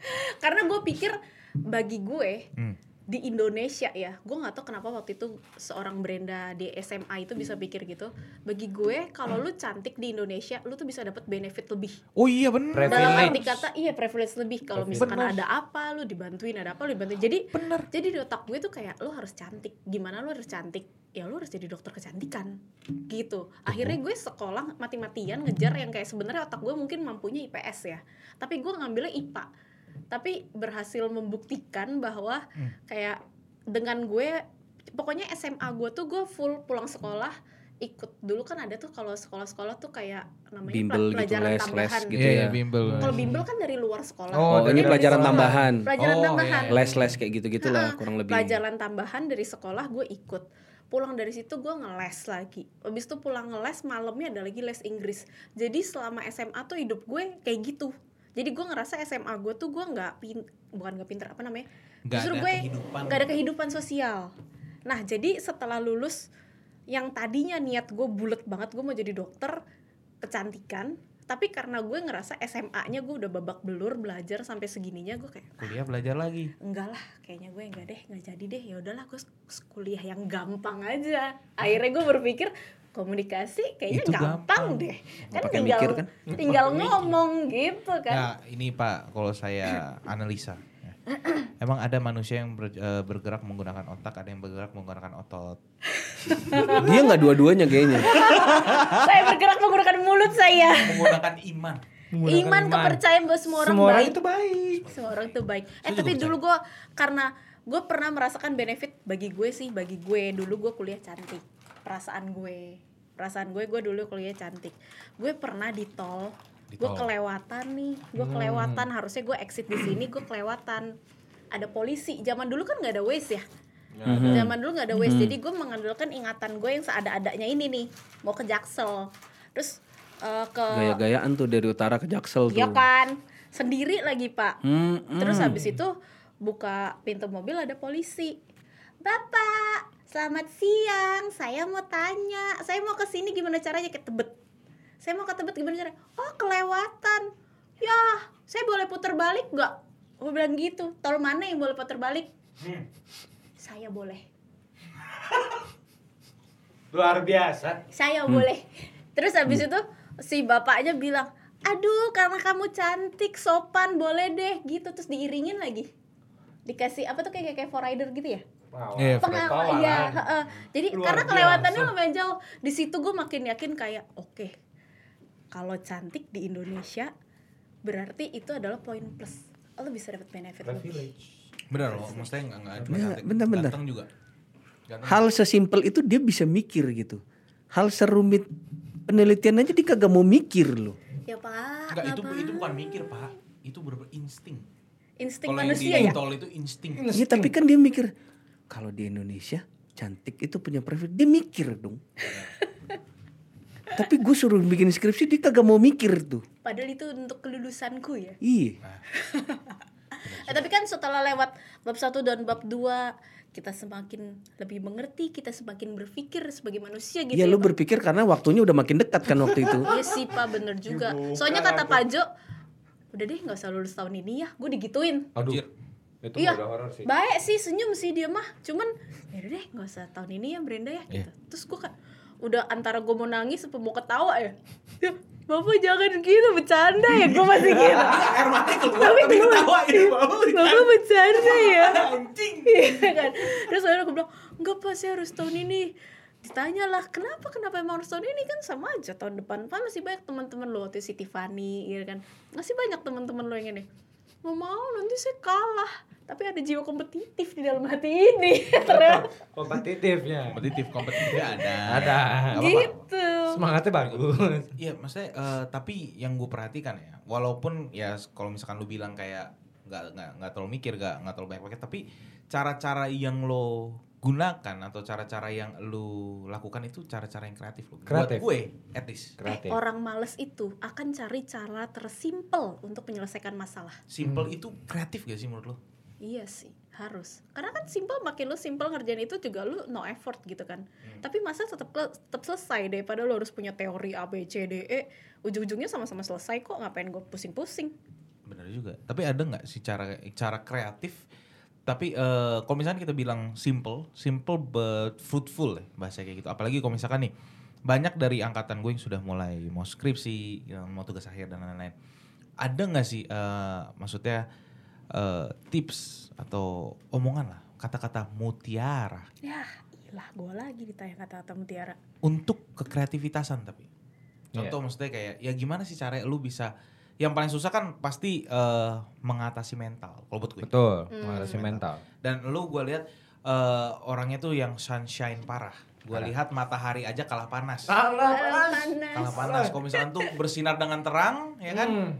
S3: Karena gue pikir bagi gue
S4: Hmm.
S3: di Indonesia ya, gue nggak tahu kenapa waktu itu seorang Brenda di SMA itu bisa pikir gitu. Bagi gue kalau lu cantik di Indonesia, lu tuh bisa dapat benefit lebih.
S4: Oh iya bener.
S2: Privilege.
S3: Dalam arti kata iya privilege lebih kalau misalkan ada apa lu dibantuin ada apa lu dibantuin. Jadi
S4: Bener.
S3: jadi di otak gue tuh kayak lu harus cantik. Gimana lu harus cantik? Ya lu harus jadi dokter kecantikan. Gitu. Akhirnya gue sekolah mati-matian ngejar yang kayak sebenarnya otak gue mungkin mampunya IPS ya. Tapi gue ngambilnya IPA. Tapi berhasil membuktikan bahwa
S4: Hmm.
S3: kayak dengan gue pokoknya SMA gue tuh gue full pulang sekolah ikut dulu kan ada tuh kalau sekolah-sekolah tuh kayak namanya
S1: Bimbel gitu,
S3: pelajaran
S1: les-les
S3: tambahan.
S1: gitu
S4: Iya,
S1: ya.
S4: iya, bimbel.
S3: Kalau bimbel kan dari luar sekolah.
S2: Oh,
S1: Oh, ini pelajaran
S2: sekolah.
S1: tambahan.
S3: Pelajaran
S4: Oh,
S3: tambahan.
S4: iya.
S1: Les-les kayak gitu-gitu lah kurang lebih.
S3: Pelajaran tambahan dari sekolah gue ikut. Pulang dari situ gue ngeles lagi. Habis itu pulang ngeles malamnya ada lagi les Inggris. Jadi selama SMA tuh hidup gue kayak gitu. Jadi gue ngerasa SMA gue tuh gue nggak pin bukan nggak pinter apa namanya?
S4: Nggak
S3: Justru gue nggak ada kehidupan sosial. Nah jadi setelah lulus yang tadinya niat gue bulet banget gue mau jadi dokter kecantikan. Tapi karena gue ngerasa SMA-nya gue udah babak belur belajar sampai segininya gue kayak
S4: Kuliah belajar lagi.
S3: enggak lah kayaknya gue enggak deh nggak jadi deh ya udahlah gue kuliah yang gampang aja akhirnya gue berpikir komunikasi kayaknya
S4: Itu
S3: gampang,
S4: gampang.
S3: deh. Kan
S1: pakai
S3: tinggal
S1: mikir kan?
S3: tinggal ngomong gitu kan.
S4: Nah ini Pak, kalau saya analisa. ya. Emang ada manusia yang ber- eh, bergerak menggunakan otak, ada yang bergerak menggunakan otot.
S1: Dia nggak dua-duanya kayaknya.
S3: saya bergerak menggunakan mulut saya.
S4: Menggunakan iman.
S2: Menggunakan
S3: Iman kepercayaan bahwa semua orang
S2: Semua orang
S3: baik.
S2: itu baik.
S3: Semua orang tuh baik. Eh
S4: Saya
S3: tapi
S4: percaya.
S3: dulu gue karena gue pernah merasakan benefit bagi gue sih, bagi gue dulu gue kuliah cantik. Perasaan gue, perasaan gue gue dulu kuliah cantik. Gue pernah di tol, gue kelewatan nih, gue kelewatan. Harusnya gue exit di sini, gue kelewatan. Ada polisi. Zaman dulu kan nggak ada waste ya. Zaman dulu nggak ada waste, jadi gue mengandalkan ingatan gue yang seada-adanya ini nih, mau ke Jaksel. Terus eh, ke
S1: Gaya-gayaan tuh dari utara ke Jaksel tuh.
S3: Iya kan, sendiri lagi pak.
S1: Hmm, hmm.
S3: Terus habis itu buka pintu mobil ada polisi. Bapak, selamat siang. Saya mau tanya, saya mau ke sini gimana caranya ke Tebet? Saya mau ke Tebet gimana caranya? Oh kelewatan. Ya, saya boleh putar balik nggak? Gue bilang gitu. Tol mana yang boleh putar balik? Saya boleh.
S2: Luar biasa.
S3: saya boleh terus habis itu si bapaknya bilang aduh karena kamu cantik sopan boleh deh gitu terus diiringin lagi dikasih apa tuh kayak kayak for rider gitu ya
S4: Iya,
S3: pengalaman ya heeh. jadi
S2: Luar
S3: karena
S2: biasa.
S3: kelewatannya lumayan jauh di situ gue makin yakin kayak oke kalau cantik di Indonesia berarti itu adalah poin plus lo bisa dapat benefit lebih
S4: Bener loh, maksudnya nggak nggak cuma
S1: Bentar,
S4: cantik,
S1: bentar, bentar.
S4: ganteng juga. Ganteng.
S1: Hal sesimpel itu dia bisa mikir gitu. Hal serumit penelitian aja dia kagak mau mikir loh.
S3: ya pak
S4: Enggak, itu itu bukan mikir pak, itu bener insting.
S3: Insting
S4: Kalau yang
S3: manusia
S4: di
S3: ya
S4: tol itu insting.
S1: Iya tapi kan dia mikir kalau di Indonesia cantik itu punya privilege dia mikir dong. tapi gue suruh bikin skripsi dia kagak mau mikir tuh.
S3: padahal itu untuk kelulusanku ya
S1: Iya.
S3: Eh, tapi kan setelah lewat bab 1 dan bab 2 kita semakin lebih mengerti, kita semakin berpikir sebagai manusia gitu.
S1: Iya
S3: ya,
S1: lu
S3: Pak.
S1: berpikir karena waktunya udah makin dekat kan waktu itu.
S3: Iya sih Pak, bener juga. Soalnya kata Pak Jo, udah deh nggak usah lulus tahun ini ya, gue digituin.
S4: Aduh.
S2: Itu
S3: Iya,
S2: udah horor sih.
S3: baik sih senyum sih dia mah, cuman ya udah deh nggak usah tahun ini ya Brenda ya. Gitu. Terus gue kan udah antara gue mau nangis apa mau ketawa ya. Ya, Bapak jangan gitu bercanda ya, gue masih gitu.
S4: Air mata keluar
S3: Tapi
S4: tapi ketawa ini bapak.
S3: Bapak bercanda ya.
S4: Anjing.
S3: Iya kan terus akhirnya aku bilang enggak pak saya harus tahun ini ditanya lah kenapa kenapa emang harus tahun ini kan sama aja tahun depan pak masih banyak teman-teman lo waktu si Tiffany ya kan masih banyak teman-teman lo yang ini mau mau nanti saya kalah tapi ada jiwa kompetitif di dalam hati ini ternyata
S2: Kompetitifnya.
S4: Kompetitif, kompetitifnya ada.
S2: Ada.
S3: Gitu
S2: Semangatnya bagus.
S4: Iya, maksudnya eh, tapi yang gue perhatikan ya, walaupun ya kalau misalkan lu bilang kayak nggak nggak nggak terlalu mikir, nggak nggak terlalu banyak pakai, tapi cara-cara yang lo gunakan atau cara-cara yang lu lakukan itu cara-cara yang kreatif lo. Buat
S2: Kreatif.
S4: gue, at least.
S2: Kreatif.
S3: orang males itu akan cari cara tersimpel untuk menyelesaikan masalah
S4: Simple itu kreatif gak sih menurut lo?
S3: Iya sih, harus. Karena kan simple makin lu simple ngerjain itu juga lu no effort gitu kan. Tapi masa tetap tetap selesai daripada lu harus punya teori A B C D E, ujung-ujungnya sama-sama selesai kok, ngapain gue pusing-pusing.
S4: Bener juga. Tapi ada nggak sih cara cara kreatif? Tapi eh, kalau misalnya kita bilang simple, simple but fruitful ya bahasa kayak gitu. Apalagi kalau misalkan nih banyak dari angkatan gue yang sudah mulai mau skripsi, yang mau tugas akhir dan lain-lain. Ada nggak sih eh, maksudnya eh, tips atau omongan lah kata-kata mutiara
S3: Ya, ilah gue lagi ditanya kata-kata mutiara.
S4: untuk kekreativitasan tapi.
S2: Iya.
S4: Contoh maksudnya kayak ya gimana sih cara lu bisa yang paling susah kan pasti eh, mengatasi mental kalau buat gue.
S2: Betul.
S3: Hmm.
S2: Mengatasi mental.
S4: Dan lu gue lihat eh, orangnya tuh yang sunshine parah. Gue lihat matahari aja kalah panas.
S3: panas.
S4: Kalah panas. Kalau misalkan tuh bersinar dengan terang, ya kan?
S2: Hmm.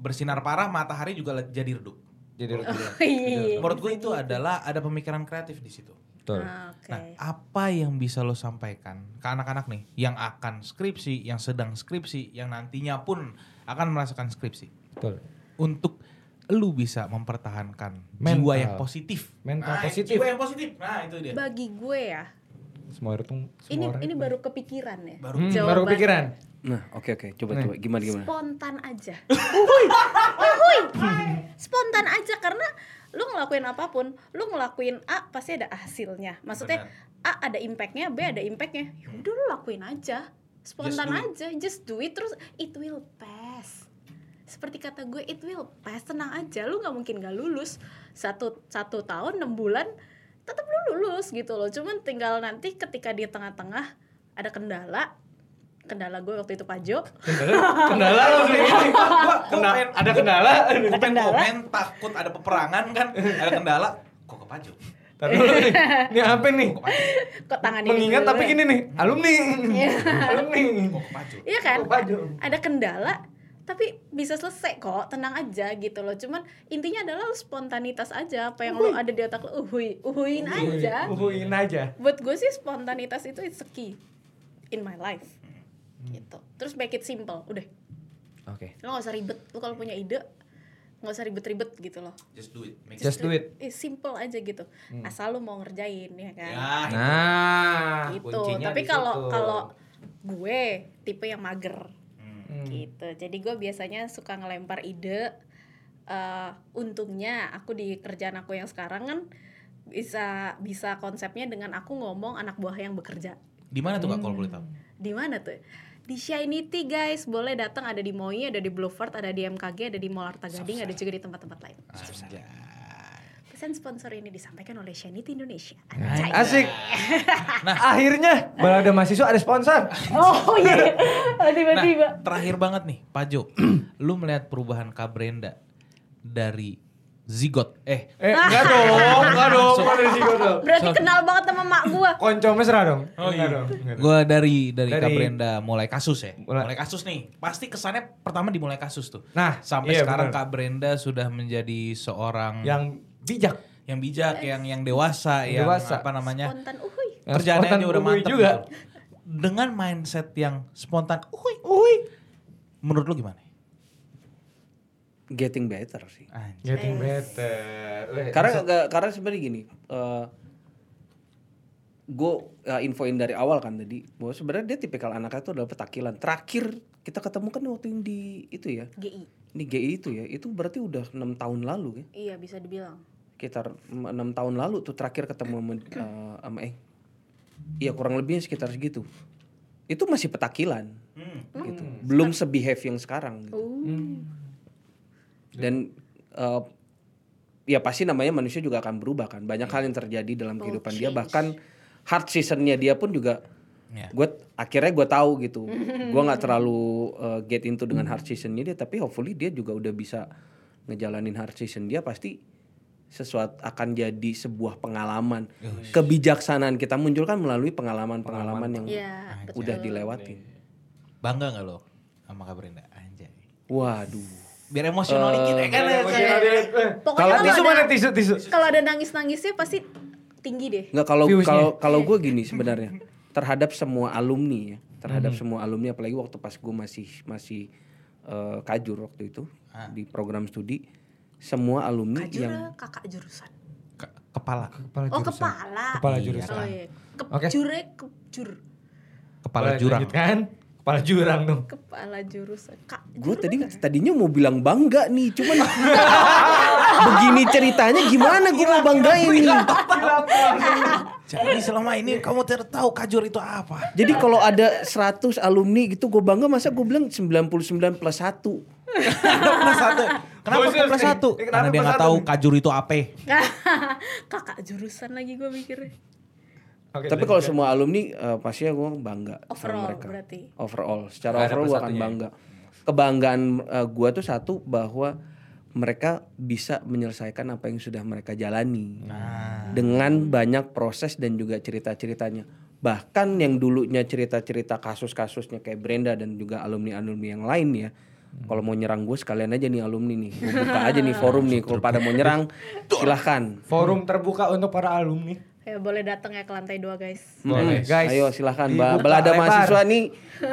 S4: Bersinar parah, matahari juga jadi redup.
S2: Jadi
S3: Oh, iya.
S4: Menurut gue itu adalah ada pemikiran kreatif di situ.
S2: betul.
S3: Ah, Oke.
S4: Nah, apa yang bisa lo sampaikan ke anak-anak nih yang akan skripsi, yang sedang skripsi, yang nantinya pun akan merasakan skripsi
S2: Betul.
S4: untuk lu bisa mempertahankan
S2: Mental.
S4: jiwa yang positif.
S2: Mental
S4: Nah,
S2: positif.
S4: Jiwa yang positif. Nah, itu dia.
S3: Bagi gue ya,
S2: Semua itu semua
S3: ini
S2: orang
S3: ini
S2: itu-
S3: baru kepikiran ya.
S4: Baru-
S2: Hmm,
S3: Jawaban.
S2: baru kepikiran.
S1: Nah, oke oke, coba
S2: Nih.
S1: coba gimana gimana.
S3: Spontan aja. Uhuy, uhuy. Spontan aja karena lu ngelakuin apa pun lu ngelakuin A pasti ada hasilnya maksudnya A ada impactnya B ada impactnya ya udah lu lakuin aja spontan
S4: Just
S3: aja just do it terus it will pass seperti kata gue it will pass tenang aja lu nggak mungkin gak lulus satu satu tahun enam bulan tetap lu lulus gitu loh cuman tinggal nanti ketika di tengah-tengah ada kendala kendala gue waktu itu Pajo
S2: Kendala lo nih. Kena- ada kendala.
S4: Gue pengen
S3: kendala.
S4: komen takut ada peperangan kan, ada kendala. Kok ke Pajo?
S2: Tapi dulu nih. Ini apa nih?
S4: Kok
S3: tangan ini
S2: Mengingat tapi
S3: ya?
S2: gini nih, alumni. Alumni.
S4: Kok ke Pajo?
S3: Iya kan? Ada kendala tapi bisa selesai kok, tenang aja gitu loh. Cuman intinya adalah spontanitas aja, apa yang lu ada di otak lu uhui, uhuin aja.
S2: Uhuin aja.
S3: Buat gue sih spontanitas itu it's a key in my life. Gitu. Terus make it simple, udah.
S2: Oke.
S3: Lo gak usah ribet, lu kalau punya ide nggak usah ribet-ribet gitu loh.
S4: Just do it. Make
S2: Just do it.
S3: Eh, simple aja gitu. Asal lu mau ngerjain ya kan.
S4: Ya,
S2: Nah,
S3: gitu. Tapi kalau kalau gue tipe yang mager
S2: Hmm.
S3: gitu. Jadi gue biasanya suka ngelempar ide. eh untungnya aku di kerjaan aku yang sekarang kan bisa bisa konsepnya dengan aku ngomong anak buah yang bekerja.
S4: Di mana tuh Kak kalau boleh tahu?
S3: Di mana tuh? Di Shinity guys, boleh datang ada di MOI, ada di Blueford, ada di MKG, ada di Mall Arta Gading, ada juga di tempat-tempat lain. Pesan sponsor ini disampaikan oleh Shinity Indonesia.
S2: Nah,
S3: Anjay.
S2: Asik. Nah, akhirnya malah ada mahasiswa ada sponsor.
S3: Oh iya,
S4: Nah,
S3: tiba-tiba.
S4: terakhir banget nih, Pajo. lu melihat perubahan Kak Brenda dari zigot eh
S2: Eh, enggak dong, enggak dong. Mana sih gua dong?
S3: Berarti kenal banget sama mak gua.
S2: Konco mesra dong.
S4: Oh,
S2: Enggak
S4: iya.
S2: dong. enggak dong.
S4: Gue dari, dari Kak
S2: Dari-
S4: Brenda mulai kasus ya.
S2: Mulai-
S4: Mulai, kasus nih. Pasti kesannya pertama dimulai kasus tuh.
S2: Nah,
S4: Sampai
S2: iya,
S4: sekarang
S2: bener.
S4: Kak Brenda sudah menjadi seorang yang,
S2: yang bijak.
S4: bijak, yang yang dewasa, yang
S2: Dewasa.
S4: apa namanya?
S3: Spontan uhuy.
S2: Yang
S4: Kerjaannya udah
S2: uhuy
S4: mantep
S2: juga.
S4: gitu. Dengan mindset yang spontan, uhuy.
S2: Uy.
S4: Menurut lu gimana?
S1: Getting better sih.
S4: Anjay.
S2: Getting better. Weh,
S1: Karena nggak- karena sebenarnya gini, gue infoin dari awal kan tadi bahwa sebenarnya dia tipikal anaknya itu adalah petakilan. Terakhir kita ketemu kan waktu yang di itu ya,
S3: GI.
S1: di GI itu ya, itu berarti udah enam tahun lalu ya,
S3: Iya bisa dibilang.
S1: Sekitar enam tahun lalu tuh terakhir ketemu sama, eh, sama eh, iya kurang lebihnya sekitar segitu. Itu masih petakilan,
S4: Hmm.
S1: gitu. Belum sebehave yang sekarang. Gitu.
S3: Oh.
S1: dan eh, ya pasti namanya manusia juga akan berubah kan banyak hal yang terjadi dalam
S3: Will
S1: kehidupan dia bahkan hard seasonnya dia pun juga
S4: Ya.
S1: gue akhirnya gue tahu gitu gue nggak terlalu eh, get into dengan hard seasonnya dia tapi hopefully dia juga udah bisa ngejalanin hard season dia pasti sesuatu akan jadi sebuah pengalaman kebijaksanaan kita muncul kan melalui pengalaman-pengalaman yang
S3: Iya, betul.
S1: udah dilewatin
S4: Bangga gak lo sama Kak Brenda? Anjay.
S1: waduh
S4: Biar emosional dikit ya kan?
S2: Emosional dikit. Eh, Kalau tisu
S3: ada-
S2: mana tisu tisu?
S3: Kalau ada nangis-nangisnya pasti tinggi deh.
S1: Nggak kalau kalau kalau gue gini sebenarnya terhadap semua alumni ya terhadap semua alumni apalagi waktu pas gue masih masih eh, kajur waktu itu di program studi semua alumni
S3: Kajura
S1: yang
S3: kakak jurusan.
S4: Ke- kepala.
S2: Kepala
S3: Oh
S2: jurusan.
S3: kepala.
S2: Kepala
S4: Iya.
S2: jurusan.
S3: Oh iya. Kejur.
S4: Kepala
S2: Boleh
S4: jurang.
S2: lanjutkan. Kepala jurang dong.
S3: Kepala jurusan. Kak.
S1: gue tadi tadinya mau bilang bangga nih cuman begini ceritanya gimana gue mau banggain nih
S4: Jadi selama ini kamu tidak tahu kajur itu apa?
S1: jadi kalau ada 100 alumni gitu gue bangga masa gue bilang 99 plus 1
S4: plus satu. Kenapa plus
S2: nih.
S4: satu?
S2: Eh, kenapa
S4: Karena dia nggak tahu kajur itu apa.
S3: kakak jurusan lagi gue mikirnya.
S2: Oke,
S1: tapi kalau semua alumni eh, pasti gue bangga sama
S3: Overall
S1: mereka
S3: berarti.
S1: overall secara
S2: ada
S1: overall gue akan bangga kebanggaan eh, gua tuh satu bahwa mereka bisa menyelesaikan apa yang sudah mereka jalani dengan banyak proses dan juga cerita-ceritanya bahkan yang dulunya cerita-cerita kasus-kasusnya kayak Brenda dan juga alumni-alumni yang lain ya kalau mau nyerang gue sekalian aja nih alumni nih Gua buka aja nih forum nih kalau pada mau nyerang silahkan
S2: forum terbuka untuk para alumni.
S3: Ya boleh datang ya ke lantai dua guys.
S2: Boleh,
S1: Hmm,
S2: guys.
S1: Ayo silahkan.
S2: Dibuka
S1: Ba- Balada
S2: lebar.
S1: mahasiswa nih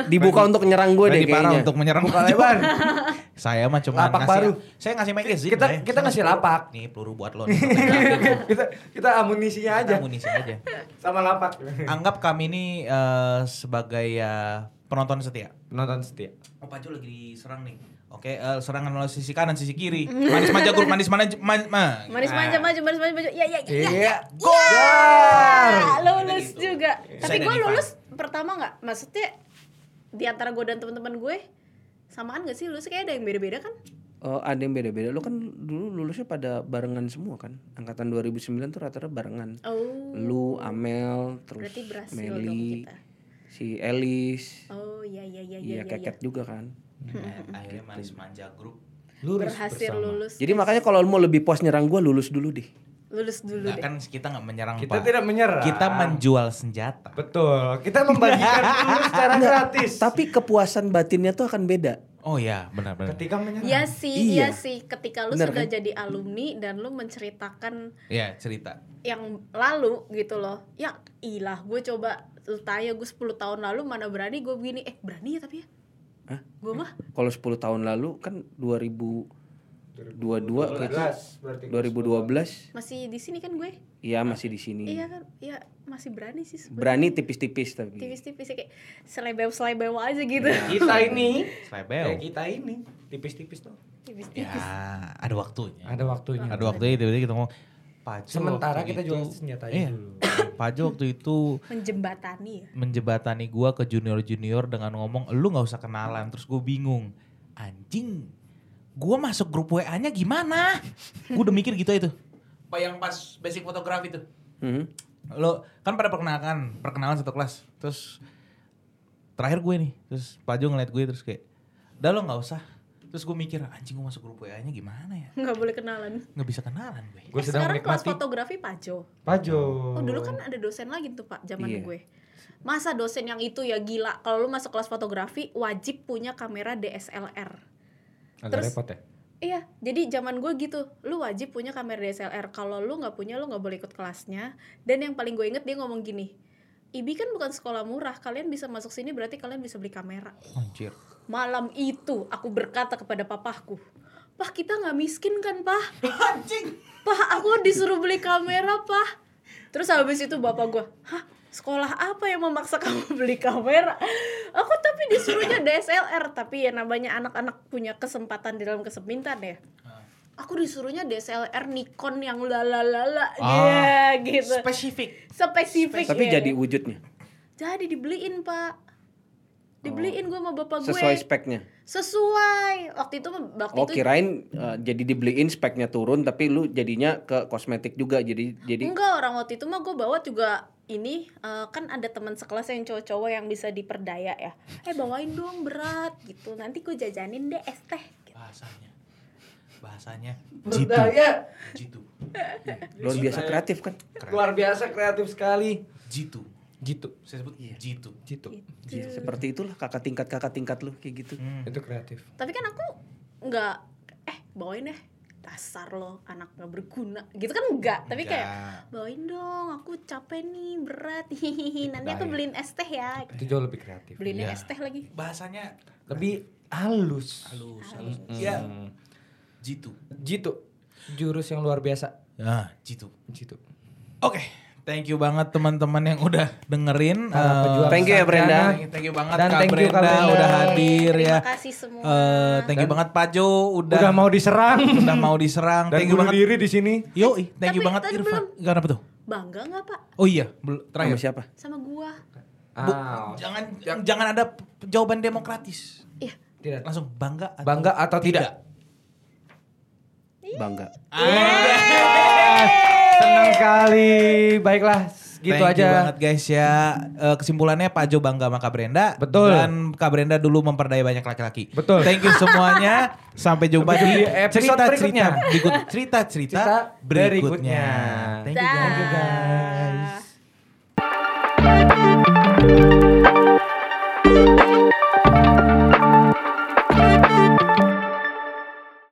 S1: dibuka untuk nyerang gue deh kayaknya.
S4: untuk menyerang
S2: Buka lebar.
S4: Saya mah cuma
S2: Lapak
S4: ngasih,
S2: baru.
S4: Saya ngasih magazine.
S2: Kita-
S4: ya.
S2: kita
S4: Saya
S2: ngasih
S4: peluru.
S2: lapak.
S4: Nih peluru buat lo.
S2: kita kita amunisinya aja
S4: Amunisi aja.
S2: sama lapak.
S4: Anggap kami ini eh, sebagai ya penonton setia.
S2: Penonton setia.
S4: Oh Pajo lagi diserang nih. Oke, eh, serangan oleh sisi kanan, sisi kiri. Manis manja grup, manis mana ma, ma.
S3: Manis
S4: Nah.
S3: manja maju, manis manja maju. Ya ya ya. ya.
S2: Iya.
S3: Ah, lulus
S4: Gitu.
S3: juga. Tapi
S4: Saya
S3: gue lulus pertama nggak? Maksudnya di antara gue dan teman-teman gue samaan gak sih lulus kayak ada yang beda-beda kan?
S1: Oh, ada yang beda-beda. Lo kan dulu lulusnya pada barengan semua kan? Angkatan 2009 tuh rata-rata barengan.
S3: Oh.
S1: Lu, Amel, terus
S3: Berarti berhasil dong
S1: Meli,
S3: kita.
S1: Si Elis,
S3: Oh iya iya iya iya.
S1: iya
S3: iya.
S1: keket juga kan.
S4: Eh, Akhirnya manis manja grup.
S2: Lurus
S3: Berhasil
S2: bersama.
S3: lulus.
S1: Jadi makanya kalau mau lebih puas nyerang gua lulus dulu deh.
S3: lulus dulu
S4: Nah,
S3: deh.
S4: kan kita nggak menyerang
S2: Kita
S4: Pak.
S2: tidak menyerang.
S4: Kita menjual senjata.
S2: Betul. Kita membagikan dulu secara gratis.
S1: Tapi kepuasan batinnya tuh akan beda.
S4: Oh iya, benar-benar.
S2: Ketika menyerang.
S3: Iya sih, iya,
S1: iya
S3: sih. Ketika lu
S1: bener,
S3: sudah
S1: kan?
S3: jadi alumni dan lu menceritakan
S4: Iya, cerita.
S3: Yang lalu gitu loh. Ya, ilah gue coba tanya gue 10 tahun lalu mana berani gue begini. Eh, berani ya tapi ya.
S1: Hah?
S3: Gue mah.
S1: Kalau 10 tahun lalu kan 2000 dua
S2: dua dua
S1: ribu dua belas
S3: Masih di sini kan gue?
S1: Iya, masih di sini.
S3: Iya kan? Iya, masih berani sih sebenernya.
S1: Berani tipis-tipis tapi.
S3: Tipis-tipis kayak selebew-selebew aja gitu. Ya.
S2: kita ini selebew. Kita ini tipis-tipis tuh.
S3: Tipis-tipis.
S4: Ya, ada waktunya.
S2: Ada waktunya.
S4: Ada waktu itu tadi kita ngomong Pajo
S2: sementara kita
S4: itu,
S2: jual senjatanya
S4: iya.
S2: Eh,
S4: Pajo waktu itu
S3: menjembatani ya.
S4: Menjembatani gue ke junior-junior dengan ngomong lu nggak usah kenalan. Terus gue bingung. Anjing, gua masuk grup WA-nya gimana gue udah mikir gitu itu Pak yang pas basic fotografi tuh
S1: Mhm.
S4: lo kan pada perkenalan perkenalan satu kelas terus terakhir gue nih terus Pajo ngeliat gue terus kayak udah lo nggak usah terus gue mikir anjing gue masuk grup WA-nya gimana ya
S3: Nggak boleh kenalan.
S4: nggak bisa kenalan gue
S2: Gue
S3: Eh,
S2: sedang
S3: sekarang kelas
S2: menikmati
S3: fotografi Pajo.
S2: Pajo.
S3: Oh dulu kan ada dosen lagi tuh pak zaman
S1: Iya.
S3: gue. Masa dosen yang itu ya gila. Kalau lu masuk kelas fotografi wajib punya kamera DSLR.
S2: Agak
S3: Terus-
S2: repot ya.
S3: Iya, jadi zaman gue gitu, lu wajib punya kamera DSLR. Kalau lu nggak punya, lu nggak boleh ikut kelasnya. Dan yang paling gue inget dia ngomong gini, IBI kan bukan sekolah murah, kalian bisa masuk sini berarti kalian bisa beli kamera.
S4: anjir
S3: Malam itu aku berkata kepada papahku, Pah kita nggak miskin kan pah?
S4: anjing
S3: Pah aku disuruh beli kamera pah. Terus habis itu bapak gue, hah sekolah apa yang memaksa kamu beli kamera? Aku tapi disuruhnya DSLR, tapi ya namanya anak-anak punya kesempatan di dalam kesempitan ya. Aku disuruhnya DSLR Nikon yang lalalala
S4: Ah,
S3: ya gitu.
S4: spesifik
S3: Spesifik
S1: Tapi
S3: ya.
S1: jadi wujudnya
S3: Jadi dibeliin pak. Dibeliin gue sama bapak gue.
S1: sesuai speknya.
S3: Sesuai. Waktu itu waktu
S1: Oh
S3: itu
S1: kirain uh, jadi dibeliin speknya turun tapi lu jadinya ke kosmetik juga jadi jadi
S3: Enggak orang waktu itu mah gue bawa juga ini eh, kan ada teman sekelas yang cowok-cowok yang bisa diperdaya ya. Eh bawain dong berat gitu. Nanti gue jajanin deh es teh. Gitu.
S4: bahasanya bahasanya jitu
S2: Berdaya.
S4: jitu
S1: luar biasa kreatif kan.
S2: Luar biasa kreatif sekali.
S4: jitu
S2: Jitu.
S4: saya sebut jitu
S2: Jitu.
S1: Iya, Seperti itulah kakak tingkat kakak tingkat lu kayak gitu.
S4: Hmm.
S2: Itu kreatif.
S3: Tapi kan aku nggak eh bawain deh dasar lo anak nggak berguna gitu kan enggak tapi kayak
S4: Enggak.
S3: bawain dong aku capek nih berat hihihi nanti aku beliin es teh ya
S2: Itu jauh lebih kreatif.
S3: beliin
S4: Iya.
S3: es teh lagi
S4: bahasanya
S2: Lebih halus.
S4: halus halus
S2: Hmm.
S4: ya jitu
S2: Jitu. Jurus yang luar biasa.
S4: ah jitu
S2: Jitu.
S4: oke thank you banget teman-teman yang udah dengerin Eh,
S2: pejuang
S1: Thank you ya, Brenda.
S4: thank, thank you banget
S2: Dan
S4: Kak
S2: thank you,
S4: Brenda,
S2: Kak Brenda.
S4: udah hadir ya
S3: terima kasih semua
S4: Eh, thank you
S2: Dan-
S4: banget Pajo udah
S2: Udah mau diserang.
S4: udah mau diserang
S2: Dan
S4: thank you banget
S2: diri di sini.
S4: yo thank you
S3: Tapi
S4: banget
S3: tadi
S4: Irfan
S3: belum.
S4: kenapa tuh
S3: bangga nggak pak
S4: oh iya bel-
S1: Sama
S4: terakhir
S1: siapa?
S3: sama gua
S4: Bu,
S2: Ah,
S4: jangan jangan ada jawaban demokratis
S3: iya
S2: tidak.
S4: langsung bangga atau
S2: Bangga atau tidak?
S1: Bangga.
S2: Senang sekali. Baiklah, gitu
S4: Thank you
S2: aja.
S4: banget guys ya. Eh, kesimpulannya Pak Jo bangga sama Kak Brenda.
S2: Betul.
S4: Dan Kak Brenda dulu memperdaya banyak laki-laki.
S2: Betul.
S4: Thank you semuanya. Sampai jumpa di cerita-cerita
S2: berikutnya.
S4: berikut cerita-cerita
S2: Cerita
S4: berikutnya.
S2: berikutnya.
S4: Thank you guys.
S2: Thank you guys.